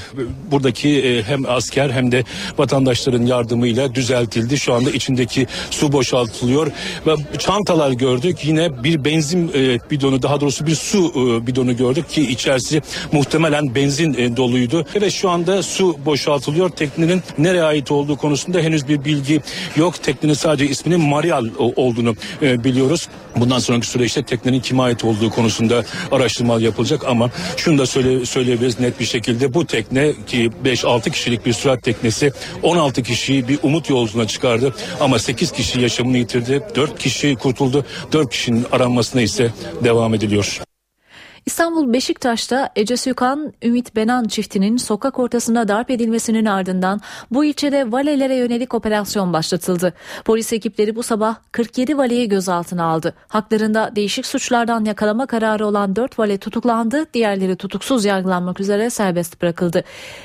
buradaki e, hem asker hem de vatandaşların yardımıyla düzeltildi. Şu anda içindeki su boşaltılıyor ve çantalar gördük. Yine bir benzin e, bidonu, daha doğrusu bir su e, bidonu gördük ki içerisi muhtemelen benzin e, doluydu. Ve şu anda su boşaltılıyor. Teknenin nereye ait olduğu konusunda henüz bir bilgi yok. Teknenin sadece isminin Marial olduğunu e, biliyoruz. Bundan sonraki süreçte teknenin kime ait olduğu konusunda araştırmalar yapılacak ama şunu da söyle, söyleyebiliriz net bir şekilde bu tekne ki 5-6 kişilik bir sürat teknesi 16 kişiyi bir umut yolculuğuna çıkardı ama 8 kişi yaşamını yitirdi 4 kişi kurtuldu 4 kişinin aranmasına ise devam ediliyor. İstanbul Beşiktaş'ta Ece Sükan, Ümit Benan çiftinin sokak ortasında darp edilmesinin ardından bu ilçede valelere yönelik operasyon başlatıldı. Polis ekipleri bu sabah 47 valeyi gözaltına aldı. Haklarında değişik suçlardan yakalama kararı olan 4 vale tutuklandı, diğerleri tutuksuz yargılanmak üzere serbest bırakıldı.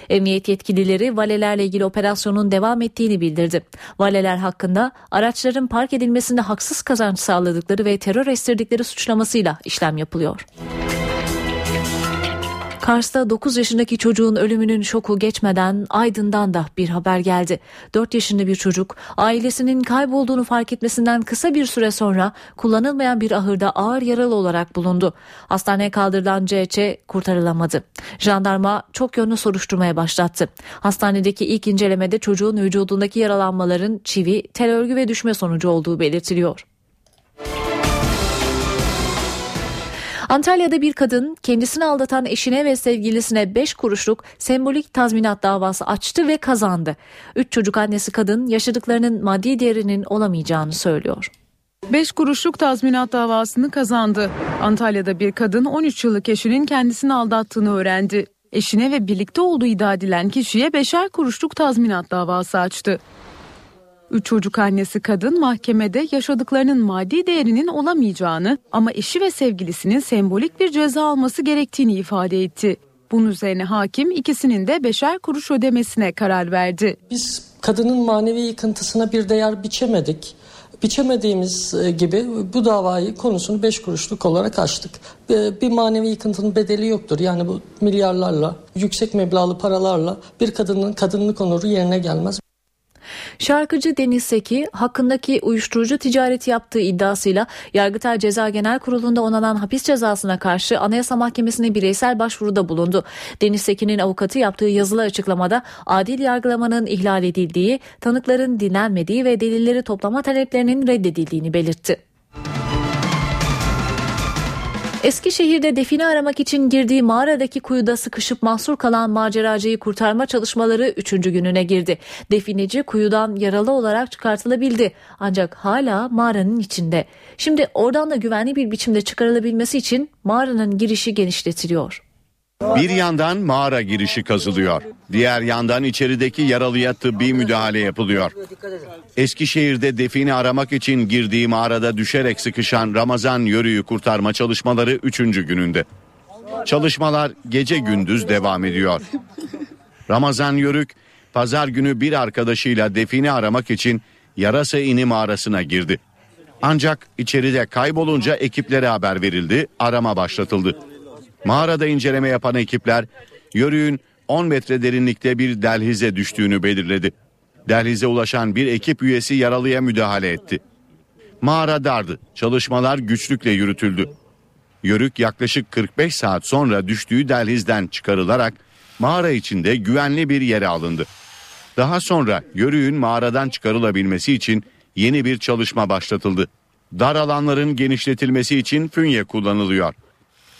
Emniyet yetkilileri valelerle ilgili operasyonun devam ettiğini bildirdi. Valeler hakkında araçların park edilmesinde haksız kazanç sağladıkları ve terör estirdikleri suçlamasıyla işlem yapılıyor. Kars'ta 9 yaşındaki çocuğun ölümünün şoku geçmeden Aydın'dan da bir haber geldi. 4 yaşında bir çocuk ailesinin kaybolduğunu fark etmesinden kısa bir süre sonra kullanılmayan bir ahırda ağır yaralı olarak bulundu. Hastaneye kaldırılan CC kurtarılamadı. Jandarma çok yönlü soruşturmaya başlattı. Hastanedeki ilk incelemede çocuğun vücudundaki yaralanmaların çivi, tel örgü ve düşme sonucu olduğu belirtiliyor. Antalya'da bir kadın kendisini aldatan eşine ve sevgilisine 5 kuruşluk sembolik tazminat davası açtı ve kazandı. 3 çocuk annesi kadın yaşadıklarının maddi değerinin olamayacağını söylüyor. 5 kuruşluk tazminat davasını kazandı. Antalya'da bir kadın 13 yıllık eşinin kendisini aldattığını öğrendi. Eşine ve birlikte olduğu iddia edilen kişiye beşer kuruşluk tazminat davası açtı. Üç çocuk annesi kadın mahkemede yaşadıklarının maddi değerinin olamayacağını ama eşi ve sevgilisinin sembolik bir ceza alması gerektiğini ifade etti. Bunun üzerine hakim ikisinin de beşer kuruş ödemesine karar verdi. Biz kadının manevi yıkıntısına bir değer biçemedik. Biçemediğimiz e, gibi bu davayı konusunu beş kuruşluk olarak açtık. Bir manevi yıkıntının bedeli yoktur. Yani bu milyarlarla, yüksek meblağlı paralarla bir kadının kadınlık onuru yerine gelmez. Şarkıcı Deniz Seki hakkındaki uyuşturucu ticareti yaptığı iddiasıyla Yargıtay Ceza Genel Kurulu'nda onanan hapis cezasına karşı Anayasa Mahkemesi'ne bireysel başvuruda bulundu. Deniz Seki'nin avukatı yaptığı yazılı açıklamada adil yargılamanın ihlal edildiği, tanıkların dinlenmediği ve delilleri toplama taleplerinin reddedildiğini belirtti. Eskişehir'de define aramak için girdiği mağaradaki kuyuda sıkışıp mahsur kalan maceracıyı kurtarma çalışmaları 3. gününe girdi. Defineci kuyudan yaralı olarak çıkartılabildi ancak hala mağaranın içinde. Şimdi oradan da güvenli bir biçimde çıkarılabilmesi için mağaranın girişi genişletiliyor. Bir yandan mağara girişi kazılıyor. Diğer yandan içerideki yaralıya tıbbi müdahale yapılıyor. Eskişehir'de defini aramak için girdiği mağarada düşerek sıkışan Ramazan Yörü'yü kurtarma çalışmaları 3. gününde. Çalışmalar gece gündüz devam ediyor. Ramazan Yörük pazar günü bir arkadaşıyla defini aramak için Yarasa İni mağarasına girdi. Ancak içeride kaybolunca ekiplere haber verildi, arama başlatıldı. Mağarada inceleme yapan ekipler yörüğün 10 metre derinlikte bir delhize düştüğünü belirledi. Delhize ulaşan bir ekip üyesi yaralıya müdahale etti. Mağara dardı. Çalışmalar güçlükle yürütüldü. Yörük yaklaşık 45 saat sonra düştüğü delhizden çıkarılarak mağara içinde güvenli bir yere alındı. Daha sonra yörüğün mağaradan çıkarılabilmesi için yeni bir çalışma başlatıldı. Dar alanların genişletilmesi için fünye kullanılıyor.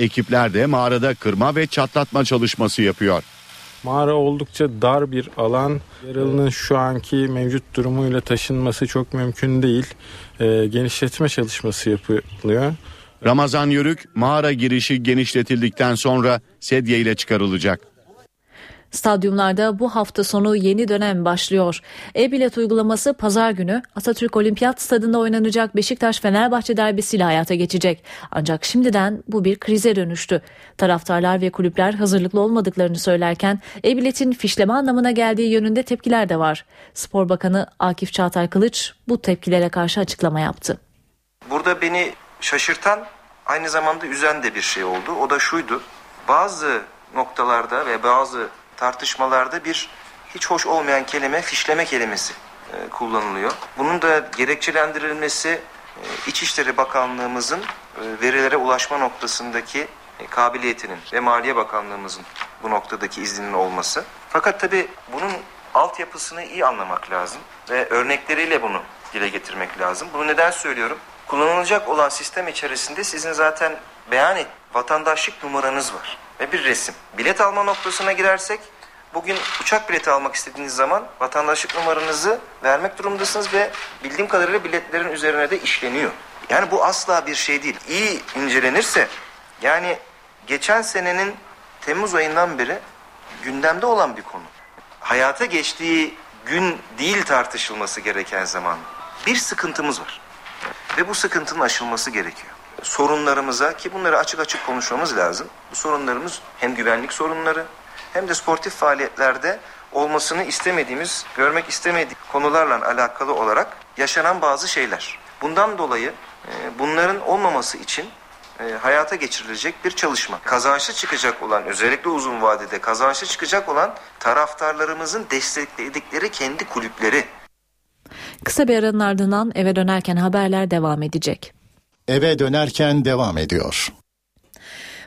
Ekipler de mağarada kırma ve çatlatma çalışması yapıyor. Mağara oldukça dar bir alan. Yaralının şu anki mevcut durumuyla taşınması çok mümkün değil. E, genişletme çalışması yapılıyor. Ramazan Yörük mağara girişi genişletildikten sonra sedye ile çıkarılacak. Stadyumlarda bu hafta sonu yeni dönem başlıyor. E-bilet uygulaması pazar günü Atatürk Olimpiyat Stadında oynanacak Beşiktaş-Fenerbahçe derbisiyle hayata geçecek. Ancak şimdiden bu bir krize dönüştü. Taraftarlar ve kulüpler hazırlıklı olmadıklarını söylerken e-biletin fişleme anlamına geldiği yönünde tepkiler de var. Spor Bakanı Akif Çağatay Kılıç bu tepkilere karşı açıklama yaptı. Burada beni şaşırtan aynı zamanda üzen de bir şey oldu. O da şuydu. Bazı noktalarda ve bazı tartışmalarda bir hiç hoş olmayan kelime fişleme kelimesi e, kullanılıyor. Bunun da gerekçelendirilmesi e, İçişleri Bakanlığımızın e, verilere ulaşma noktasındaki kabiliyetinin ve Maliye Bakanlığımızın bu noktadaki izninin olması. Fakat tabi bunun altyapısını iyi anlamak lazım ve örnekleriyle bunu dile getirmek lazım. Bunu neden söylüyorum? Kullanılacak olan sistem içerisinde sizin zaten beyan vatandaşlık numaranız var ve bir resim. Bilet alma noktasına girersek bugün uçak bileti almak istediğiniz zaman vatandaşlık numaranızı vermek durumundasınız ve bildiğim kadarıyla biletlerin üzerine de işleniyor. Yani bu asla bir şey değil. İyi incelenirse yani geçen senenin Temmuz ayından beri gündemde olan bir konu. Hayata geçtiği gün değil tartışılması gereken zaman. Bir sıkıntımız var. Ve bu sıkıntının aşılması gerekiyor. Sorunlarımıza ki bunları açık açık konuşmamız lazım. Bu sorunlarımız hem güvenlik sorunları hem de sportif faaliyetlerde olmasını istemediğimiz, görmek istemediğimiz konularla alakalı olarak yaşanan bazı şeyler. Bundan dolayı e, bunların olmaması için e, hayata geçirilecek bir çalışma. Kazançlı çıkacak olan, özellikle uzun vadede kazançlı çıkacak olan taraftarlarımızın destekledikleri kendi kulüpleri. Kısa bir aranın ardından eve dönerken haberler devam edecek. Eve dönerken devam ediyor.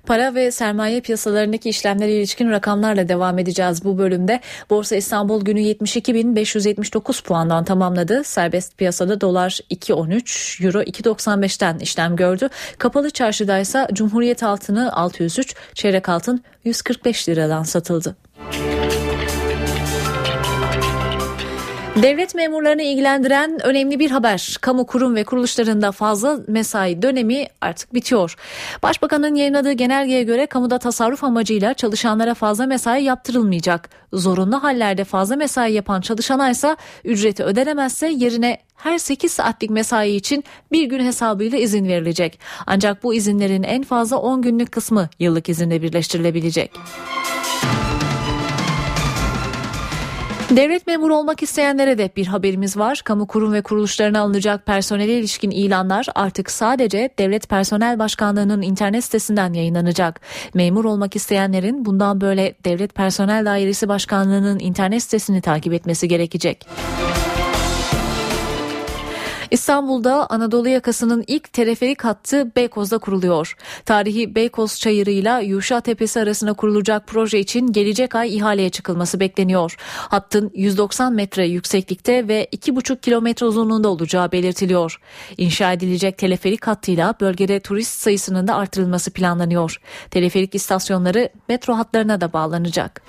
Para ve sermaye piyasalarındaki işlemlere ilişkin rakamlarla devam edeceğiz bu bölümde. Borsa İstanbul günü 72.579 puandan tamamladı. Serbest piyasada dolar 2.13, euro 2.95'ten işlem gördü. Kapalı çarşıda ise Cumhuriyet altını 603, çeyrek altın 145 liradan satıldı. Devlet memurlarını ilgilendiren önemli bir haber. Kamu kurum ve kuruluşlarında fazla mesai dönemi artık bitiyor. Başbakanın yayınladığı genelgeye göre kamuda tasarruf amacıyla çalışanlara fazla mesai yaptırılmayacak. Zorunlu hallerde fazla mesai yapan çalışana ise ücreti ödenemezse yerine her 8 saatlik mesai için bir gün hesabıyla izin verilecek. Ancak bu izinlerin en fazla 10 günlük kısmı yıllık izinle birleştirilebilecek. Devlet memuru olmak isteyenlere de bir haberimiz var. Kamu kurum ve kuruluşlarına alınacak personele ilişkin ilanlar artık sadece Devlet Personel Başkanlığı'nın internet sitesinden yayınlanacak. Memur olmak isteyenlerin bundan böyle Devlet Personel Dairesi Başkanlığı'nın internet sitesini takip etmesi gerekecek. İstanbul'da Anadolu yakasının ilk teleferik hattı Beykoz'da kuruluyor. Tarihi Beykoz Çayırı ile Yuşa Tepesi arasında kurulacak proje için gelecek ay ihaleye çıkılması bekleniyor. Hattın 190 metre yükseklikte ve 2,5 kilometre uzunluğunda olacağı belirtiliyor. İnşa edilecek teleferik hattıyla bölgede turist sayısının da artırılması planlanıyor. Teleferik istasyonları metro hatlarına da bağlanacak.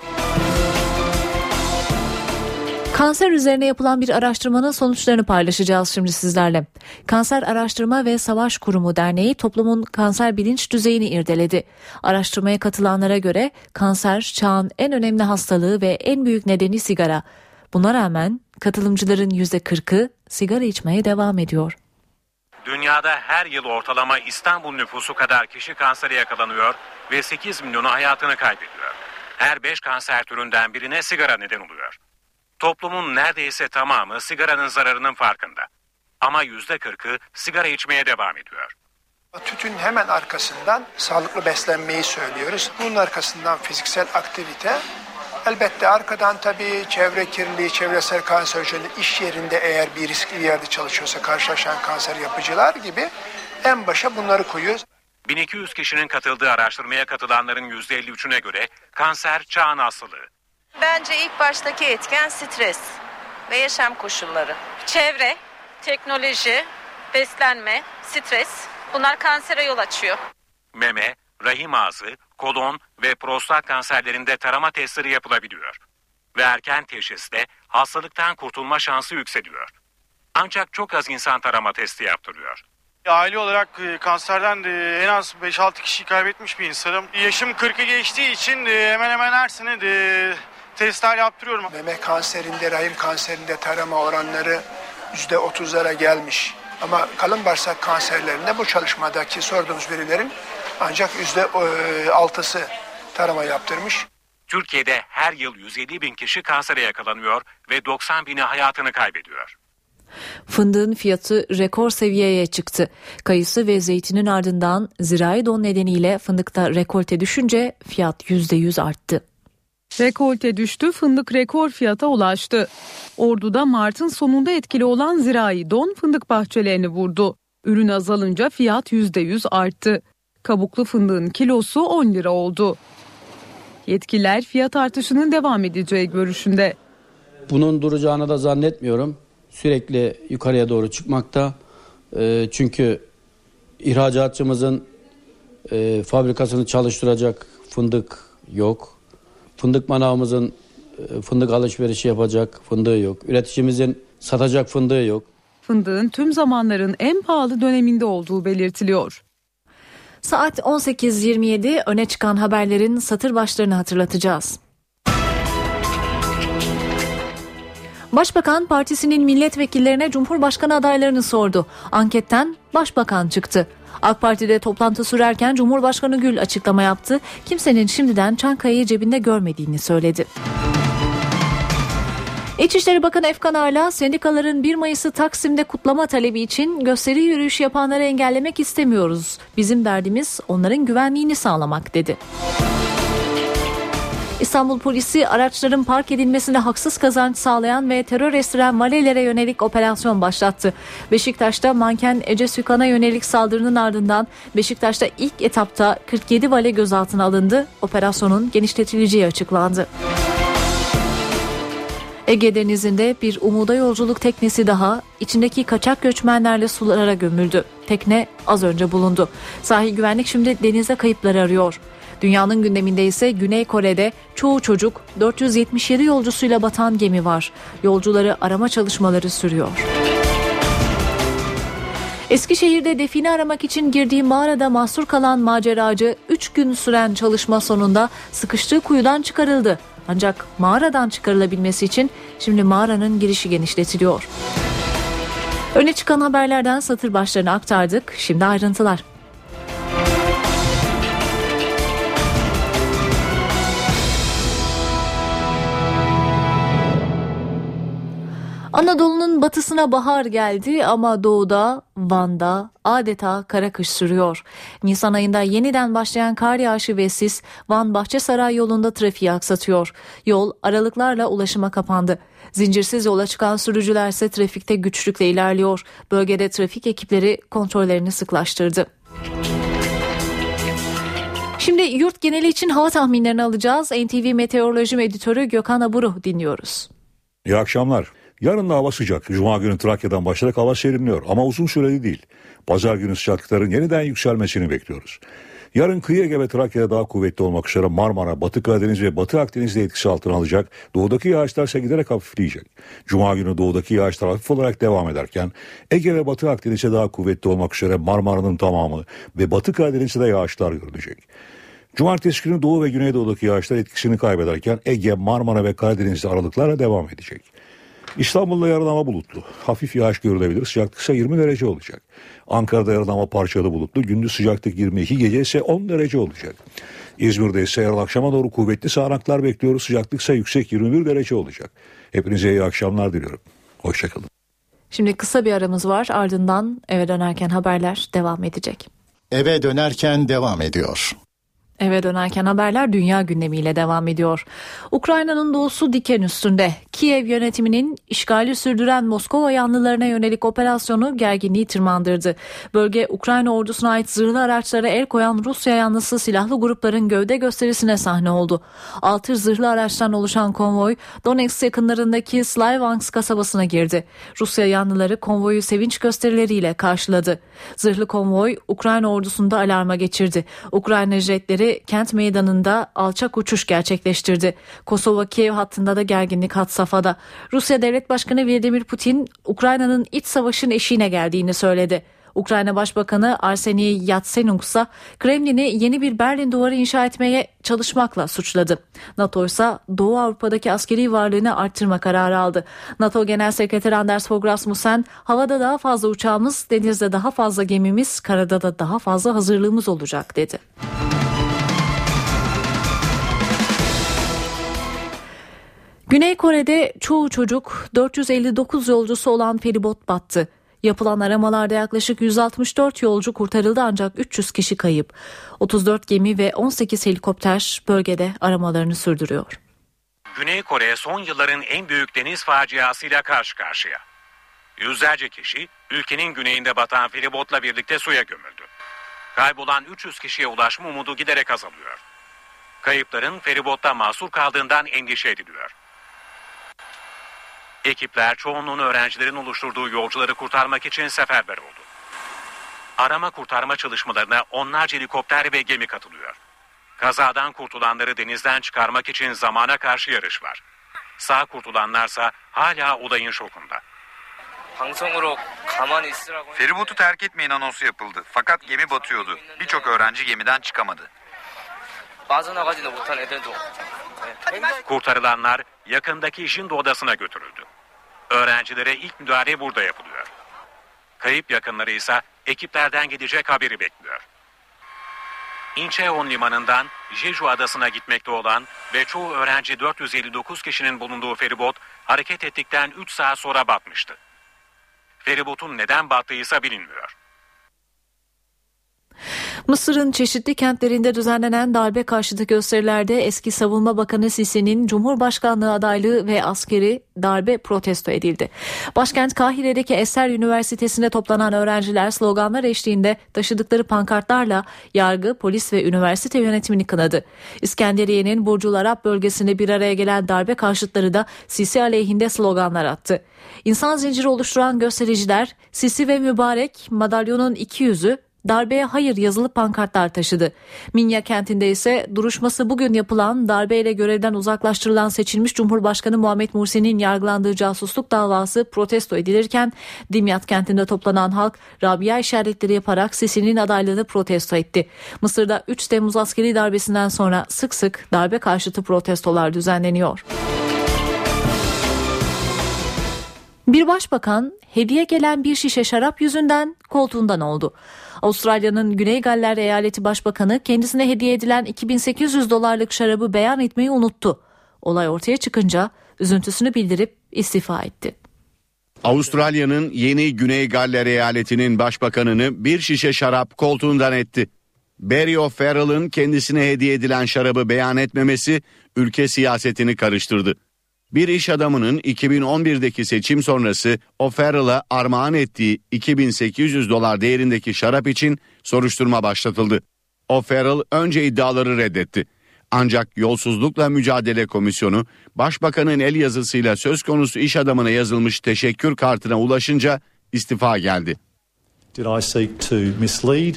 Kanser üzerine yapılan bir araştırmanın sonuçlarını paylaşacağız şimdi sizlerle. Kanser Araştırma ve Savaş Kurumu Derneği toplumun kanser bilinç düzeyini irdeledi. Araştırmaya katılanlara göre kanser çağın en önemli hastalığı ve en büyük nedeni sigara. Buna rağmen katılımcıların %40'ı sigara içmeye devam ediyor. Dünyada her yıl ortalama İstanbul nüfusu kadar kişi kansere yakalanıyor ve 8 milyonu hayatını kaybediyor. Her 5 kanser türünden birine sigara neden oluyor. Toplumun neredeyse tamamı sigaranın zararının farkında. Ama yüzde kırkı sigara içmeye devam ediyor. Tütün hemen arkasından sağlıklı beslenmeyi söylüyoruz. Bunun arkasından fiziksel aktivite. Elbette arkadan tabii çevre kirliliği, çevresel kanserojenlik iş yerinde eğer bir riskli yerde çalışıyorsa karşılaşan kanser yapıcılar gibi en başa bunları koyuyoruz. 1200 kişinin katıldığı araştırmaya katılanların %53'üne göre kanser çağın hastalığı. Bence ilk baştaki etken stres ve yaşam koşulları. Çevre, teknoloji, beslenme, stres bunlar kansere yol açıyor. Meme, rahim ağzı, kolon ve prostat kanserlerinde tarama testleri yapılabiliyor. Ve erken teşhiste hastalıktan kurtulma şansı yükseliyor. Ancak çok az insan tarama testi yaptırıyor. Aile olarak e, kanserden e, en az 5-6 kişi kaybetmiş bir insanım. Yaşım 40'ı geçtiği için e, hemen hemen her sene testler yaptırıyorum. Meme kanserinde, rahim kanserinde tarama oranları %30'lara gelmiş. Ama kalın bağırsak kanserlerinde bu çalışmadaki sorduğumuz verilerin ancak %6'sı tarama yaptırmış. Türkiye'de her yıl 150 bin kişi kansere yakalanıyor ve 90 bini hayatını kaybediyor. Fındığın fiyatı rekor seviyeye çıktı. Kayısı ve zeytinin ardından zirai don nedeniyle fındıkta rekolte düşünce fiyat %100 arttı. Rekolte düştü, fındık rekor fiyata ulaştı. Ordu'da Mart'ın sonunda etkili olan zirai don fındık bahçelerini vurdu. Ürün azalınca fiyat %100 arttı. Kabuklu fındığın kilosu 10 lira oldu. Yetkililer fiyat artışının devam edeceği görüşünde. Bunun duracağını da zannetmiyorum. Sürekli yukarıya doğru çıkmakta. E, çünkü ihracatçımızın e, fabrikasını çalıştıracak fındık yok. Fındık manavımızın e, fındık alışverişi yapacak fındığı yok. Üreticimizin satacak fındığı yok. Fındığın tüm zamanların en pahalı döneminde olduğu belirtiliyor. Saat 18.27 öne çıkan haberlerin satır başlarını hatırlatacağız. Başbakan partisinin milletvekillerine Cumhurbaşkanı adaylarını sordu. Anketten Başbakan çıktı. AK Parti'de toplantı sürerken Cumhurbaşkanı Gül açıklama yaptı. Kimsenin şimdiden Çankaya'yı cebinde görmediğini söyledi. İçişleri Bakanı Efkan Arla, sendikaların 1 Mayıs'ı Taksim'de kutlama talebi için gösteri yürüyüş yapanları engellemek istemiyoruz. Bizim derdimiz onların güvenliğini sağlamak dedi. İstanbul polisi araçların park edilmesinde haksız kazanç sağlayan ve terör estiren valilere yönelik operasyon başlattı. Beşiktaş'ta manken Ece Sükan'a yönelik saldırının ardından Beşiktaş'ta ilk etapta 47 vale gözaltına alındı. Operasyonun genişletileceği açıklandı. Ege Denizi'nde bir umuda yolculuk teknesi daha içindeki kaçak göçmenlerle sulara gömüldü. Tekne az önce bulundu. Sahil güvenlik şimdi denizde kayıpları arıyor. Dünyanın gündeminde ise Güney Kore'de çoğu çocuk 477 yolcusuyla batan gemi var. Yolcuları arama çalışmaları sürüyor. Eskişehir'de define aramak için girdiği mağarada mahsur kalan maceracı 3 gün süren çalışma sonunda sıkıştığı kuyudan çıkarıldı. Ancak mağaradan çıkarılabilmesi için şimdi mağaranın girişi genişletiliyor. Öne çıkan haberlerden satır başlarını aktardık. Şimdi ayrıntılar. Anadolu'nun batısına bahar geldi ama doğuda, Van'da adeta kara kış sürüyor. Nisan ayında yeniden başlayan kar yağışı ve sis Van Bahçesaray yolunda trafiği aksatıyor. Yol aralıklarla ulaşıma kapandı. Zincirsiz yola çıkan sürücüler ise trafikte güçlükle ilerliyor. Bölgede trafik ekipleri kontrollerini sıklaştırdı. Şimdi yurt geneli için hava tahminlerini alacağız. NTV Meteoroloji Editörü Gökhan Aburu dinliyoruz. İyi akşamlar. Yarın da hava sıcak. Cuma günü Trakya'dan başlayarak hava serinliyor ama uzun süreli değil. Pazar günü sıcaklıkların yeniden yükselmesini bekliyoruz. Yarın kıyı Ege ve Trakya'da daha kuvvetli olmak üzere Marmara, Batı Karadeniz ve Batı Akdeniz'de etkisi altına alacak. Doğudaki yağışlar ise giderek hafifleyecek. Cuma günü doğudaki yağışlar hafif olarak devam ederken Ege ve Batı Akdeniz'de daha kuvvetli olmak üzere Marmara'nın tamamı ve Batı Karadeniz'de de yağışlar görülecek. Cumartesi günü Doğu ve Güneydoğu'daki yağışlar etkisini kaybederken Ege, Marmara ve Karadeniz'de aralıklarla devam edecek. İstanbul'da yarın hava bulutlu. Hafif yağış görülebilir. Sıcaklık ise 20 derece olacak. Ankara'da yarın hava parçalı bulutlu. Gündüz sıcaklık 22, gece ise 10 derece olacak. İzmir'de ise yarın akşama doğru kuvvetli sağanaklar bekliyoruz. Sıcaklık ise yüksek 21 derece olacak. Hepinize iyi akşamlar diliyorum. Hoşçakalın. Şimdi kısa bir aramız var. Ardından eve dönerken haberler devam edecek. Eve dönerken devam ediyor. Eve dönerken haberler dünya gündemiyle devam ediyor. Ukrayna'nın doğusu diken üstünde. Kiev yönetiminin işgali sürdüren Moskova yanlılarına yönelik operasyonu gerginliği tırmandırdı. Bölge Ukrayna ordusuna ait zırhlı araçlara el koyan Rusya yanlısı silahlı grupların gövde gösterisine sahne oldu. Altı zırhlı araçtan oluşan konvoy Donetsk yakınlarındaki Slayvansk kasabasına girdi. Rusya yanlıları konvoyu sevinç gösterileriyle karşıladı. Zırhlı konvoy Ukrayna ordusunda alarma geçirdi. Ukrayna jetleri kuvvetleri kent meydanında alçak uçuş gerçekleştirdi. Kosova Kiev hattında da gerginlik hat safhada. Rusya Devlet Başkanı Vladimir Putin Ukrayna'nın iç savaşın eşiğine geldiğini söyledi. Ukrayna Başbakanı Arseniy Yatsenuk ise Kremlin'i yeni bir Berlin duvarı inşa etmeye çalışmakla suçladı. NATO ise Doğu Avrupa'daki askeri varlığını arttırma kararı aldı. NATO Genel Sekreteri Anders Fogh Rasmussen havada daha fazla uçağımız, denizde daha fazla gemimiz, karada da daha fazla hazırlığımız olacak dedi. Güney Kore'de çoğu çocuk 459 yolcusu olan feribot battı. Yapılan aramalarda yaklaşık 164 yolcu kurtarıldı ancak 300 kişi kayıp. 34 gemi ve 18 helikopter bölgede aramalarını sürdürüyor. Güney Kore son yılların en büyük deniz faciasıyla karşı karşıya. Yüzlerce kişi ülkenin güneyinde batan feribotla birlikte suya gömüldü. Kaybolan 300 kişiye ulaşma umudu giderek azalıyor. Kayıpların feribotta mahsur kaldığından endişe ediliyor. Ekipler çoğunluğunu öğrencilerin oluşturduğu yolcuları kurtarmak için seferber oldu. Arama kurtarma çalışmalarına onlarca helikopter ve gemi katılıyor. Kazadan kurtulanları denizden çıkarmak için zamana karşı yarış var. Sağ kurtulanlarsa hala olayın şokunda. Feribotu terk etmeyin anonsu yapıldı. Fakat gemi batıyordu. Birçok öğrenci gemiden çıkamadı. Kurtarılanlar yakındaki Jindo odasına götürüldü. Öğrencilere ilk müdahale burada yapılıyor. Kayıp yakınları ise ekiplerden gidecek haberi bekliyor. Incheon limanından Jeju adasına gitmekte olan ve çoğu öğrenci 459 kişinin bulunduğu feribot hareket ettikten 3 saat sonra batmıştı. Feribotun neden battığı ise bilinmiyor. Mısır'ın çeşitli kentlerinde düzenlenen darbe karşıtı gösterilerde eski Savunma Bakanı Sisi'nin Cumhurbaşkanlığı adaylığı ve askeri darbe protesto edildi. Başkent Kahire'deki Eser Üniversitesi'nde toplanan öğrenciler sloganlar eşliğinde taşıdıkları pankartlarla yargı, polis ve üniversite yönetimini kınadı. İskenderiye'nin Burcul Arap bölgesinde bir araya gelen darbe karşıtları da Sisi aleyhinde sloganlar attı. İnsan zinciri oluşturan göstericiler Sisi ve Mübarek madalyonun iki yüzü darbeye hayır yazılı pankartlar taşıdı. Minya kentinde ise duruşması bugün yapılan darbeyle görevden uzaklaştırılan seçilmiş Cumhurbaşkanı Muhammed Mursi'nin yargılandığı casusluk davası protesto edilirken Dimyat kentinde toplanan halk Rabia işaretleri yaparak Sisi'nin adaylığını protesto etti. Mısır'da 3 Temmuz askeri darbesinden sonra sık sık darbe karşıtı protestolar düzenleniyor. Bir başbakan hediye gelen bir şişe şarap yüzünden koltuğundan oldu. Avustralya'nın Güney Galler Eyaleti Başbakanı kendisine hediye edilen 2800 dolarlık şarabı beyan etmeyi unuttu. Olay ortaya çıkınca üzüntüsünü bildirip istifa etti. Avustralya'nın yeni Güney Galler eyaletinin başbakanını bir şişe şarap koltuğundan etti. Barry O'Farrell'ın kendisine hediye edilen şarabı beyan etmemesi ülke siyasetini karıştırdı. Bir iş adamının 2011'deki seçim sonrası O'Farrell'a armağan ettiği 2800 dolar değerindeki şarap için soruşturma başlatıldı. O'Farrell önce iddiaları reddetti. Ancak Yolsuzlukla Mücadele Komisyonu başbakanın el yazısıyla söz konusu iş adamına yazılmış teşekkür kartına ulaşınca istifa geldi. Did I seek to mislead?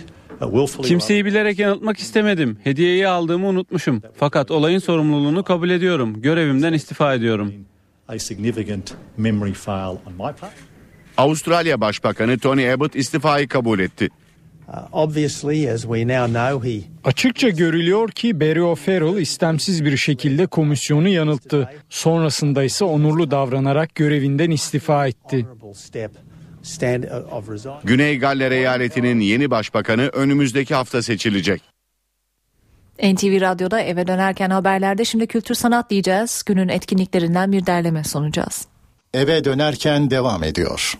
Kimseyi bilerek yanıltmak istemedim. Hediyeyi aldığımı unutmuşum. Fakat olayın sorumluluğunu kabul ediyorum. Görevimden istifa ediyorum. Avustralya Başbakanı Tony Abbott istifayı kabul etti. Uh, Açıkça görülüyor ki Barry O'Farrell istemsiz bir şekilde komisyonu yanılttı. Sonrasında ise onurlu davranarak görevinden istifa etti. Güney Galler eyaletinin yeni başbakanı önümüzdeki hafta seçilecek. NTV Radyo'da eve dönerken haberlerde şimdi kültür sanat diyeceğiz. Günün etkinliklerinden bir derleme sunacağız. Eve dönerken devam ediyor.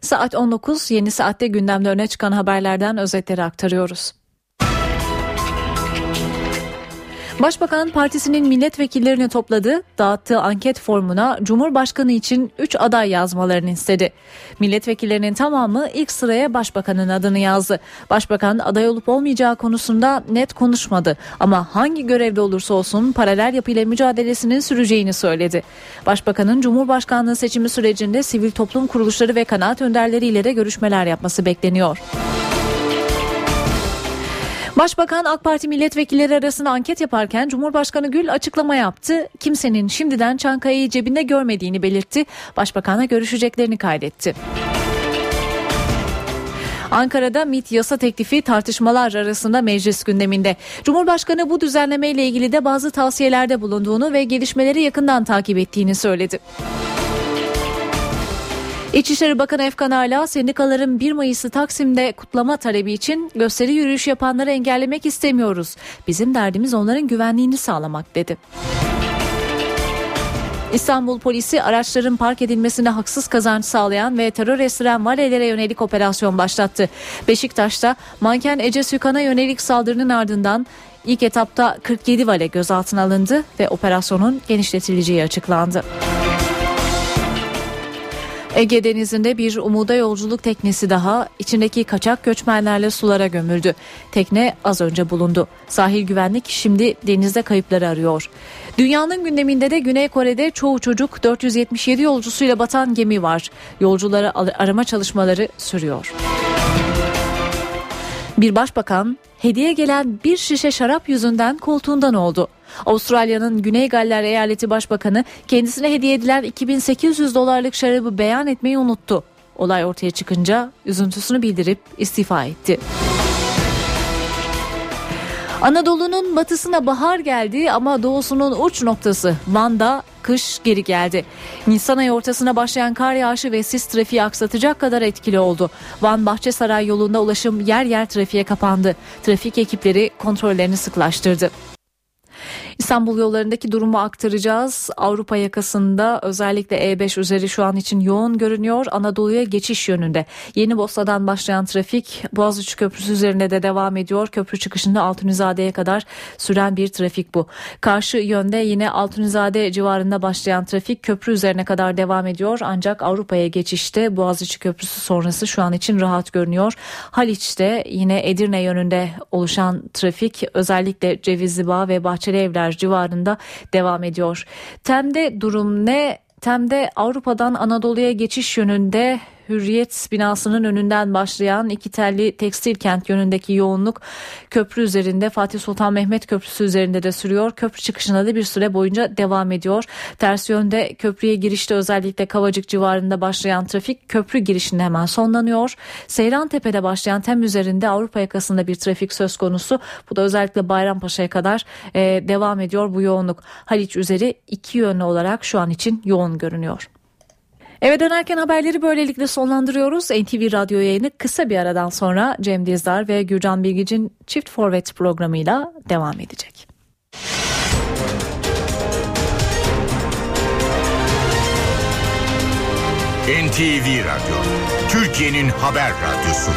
Saat 19 yeni saatte gündemde öne çıkan haberlerden özetleri aktarıyoruz. Başbakan partisinin milletvekillerini topladı, dağıttığı anket formuna Cumhurbaşkanı için 3 aday yazmalarını istedi. Milletvekillerinin tamamı ilk sıraya başbakanın adını yazdı. Başbakan aday olup olmayacağı konusunda net konuşmadı ama hangi görevde olursa olsun paralel yapıyla mücadelesinin süreceğini söyledi. Başbakanın Cumhurbaşkanlığı seçimi sürecinde sivil toplum kuruluşları ve kanaat önderleriyle de görüşmeler yapması bekleniyor. Başbakan AK Parti milletvekilleri arasında anket yaparken Cumhurbaşkanı Gül açıklama yaptı. Kimsenin şimdiden Çankaya'yı cebinde görmediğini belirtti. Başbakanla görüşeceklerini kaydetti. Ankara'da MIT yasa teklifi tartışmalar arasında meclis gündeminde. Cumhurbaşkanı bu düzenleme ile ilgili de bazı tavsiyelerde bulunduğunu ve gelişmeleri yakından takip ettiğini söyledi. İçişleri Bakanı Efkan Ala sendikaların 1 Mayıs'ı Taksim'de kutlama talebi için gösteri yürüyüş yapanları engellemek istemiyoruz. Bizim derdimiz onların güvenliğini sağlamak dedi. İstanbul polisi araçların park edilmesine haksız kazanç sağlayan ve terör estiren valelere yönelik operasyon başlattı. Beşiktaş'ta manken Ece Sükan'a yönelik saldırının ardından ilk etapta 47 vale gözaltına alındı ve operasyonun genişletileceği açıklandı. Ege Denizi'nde bir umuda yolculuk teknesi daha içindeki kaçak göçmenlerle sulara gömüldü. Tekne az önce bulundu. Sahil güvenlik şimdi denizde kayıpları arıyor. Dünyanın gündeminde de Güney Kore'de çoğu çocuk 477 yolcusuyla batan gemi var. Yolcuları arama çalışmaları sürüyor. Bir başbakan hediye gelen bir şişe şarap yüzünden koltuğundan oldu. Avustralya'nın Güney Galler Eyaleti Başbakanı kendisine hediye edilen 2800 dolarlık şarabı beyan etmeyi unuttu. Olay ortaya çıkınca üzüntüsünü bildirip istifa etti. Anadolu'nun batısına bahar geldi ama doğusunun uç noktası Van'da kış geri geldi. Nisan ayı ortasına başlayan kar yağışı ve sis trafiği aksatacak kadar etkili oldu. Van Bahçesaray yolunda ulaşım yer yer trafiğe kapandı. Trafik ekipleri kontrollerini sıklaştırdı. İstanbul yollarındaki durumu aktaracağız. Avrupa yakasında özellikle E5 üzeri şu an için yoğun görünüyor. Anadolu'ya geçiş yönünde. Yeni Bosna'dan başlayan trafik Boğaziçi Köprüsü üzerinde de devam ediyor. Köprü çıkışında Altunizade'ye kadar süren bir trafik bu. Karşı yönde yine Altunizade civarında başlayan trafik köprü üzerine kadar devam ediyor. Ancak Avrupa'ya geçişte Boğaziçi Köprüsü sonrası şu an için rahat görünüyor. Haliç'te yine Edirne yönünde oluşan trafik özellikle Cevizli Bağ ve Bahçeli Evler civarında devam ediyor. Tem'de durum ne? Tem'de Avrupa'dan Anadolu'ya geçiş yönünde Hürriyet binasının önünden başlayan iki telli tekstil kent yönündeki yoğunluk köprü üzerinde Fatih Sultan Mehmet Köprüsü üzerinde de sürüyor. Köprü çıkışına da bir süre boyunca devam ediyor. Ters yönde köprüye girişte özellikle Kavacık civarında başlayan trafik köprü girişinde hemen sonlanıyor. Seyran Tepe'de başlayan tem üzerinde Avrupa yakasında bir trafik söz konusu. Bu da özellikle Bayrampaşa'ya kadar e, devam ediyor bu yoğunluk. Haliç üzeri iki yönlü olarak şu an için yoğun görünüyor. Eve dönerken haberleri böylelikle sonlandırıyoruz. NTV Radyo yayını kısa bir aradan sonra Cem Dizdar ve Gürcan Bilgic'in Çift Forvet programıyla devam edecek. NTV Radyo, Türkiye'nin haber radyosu.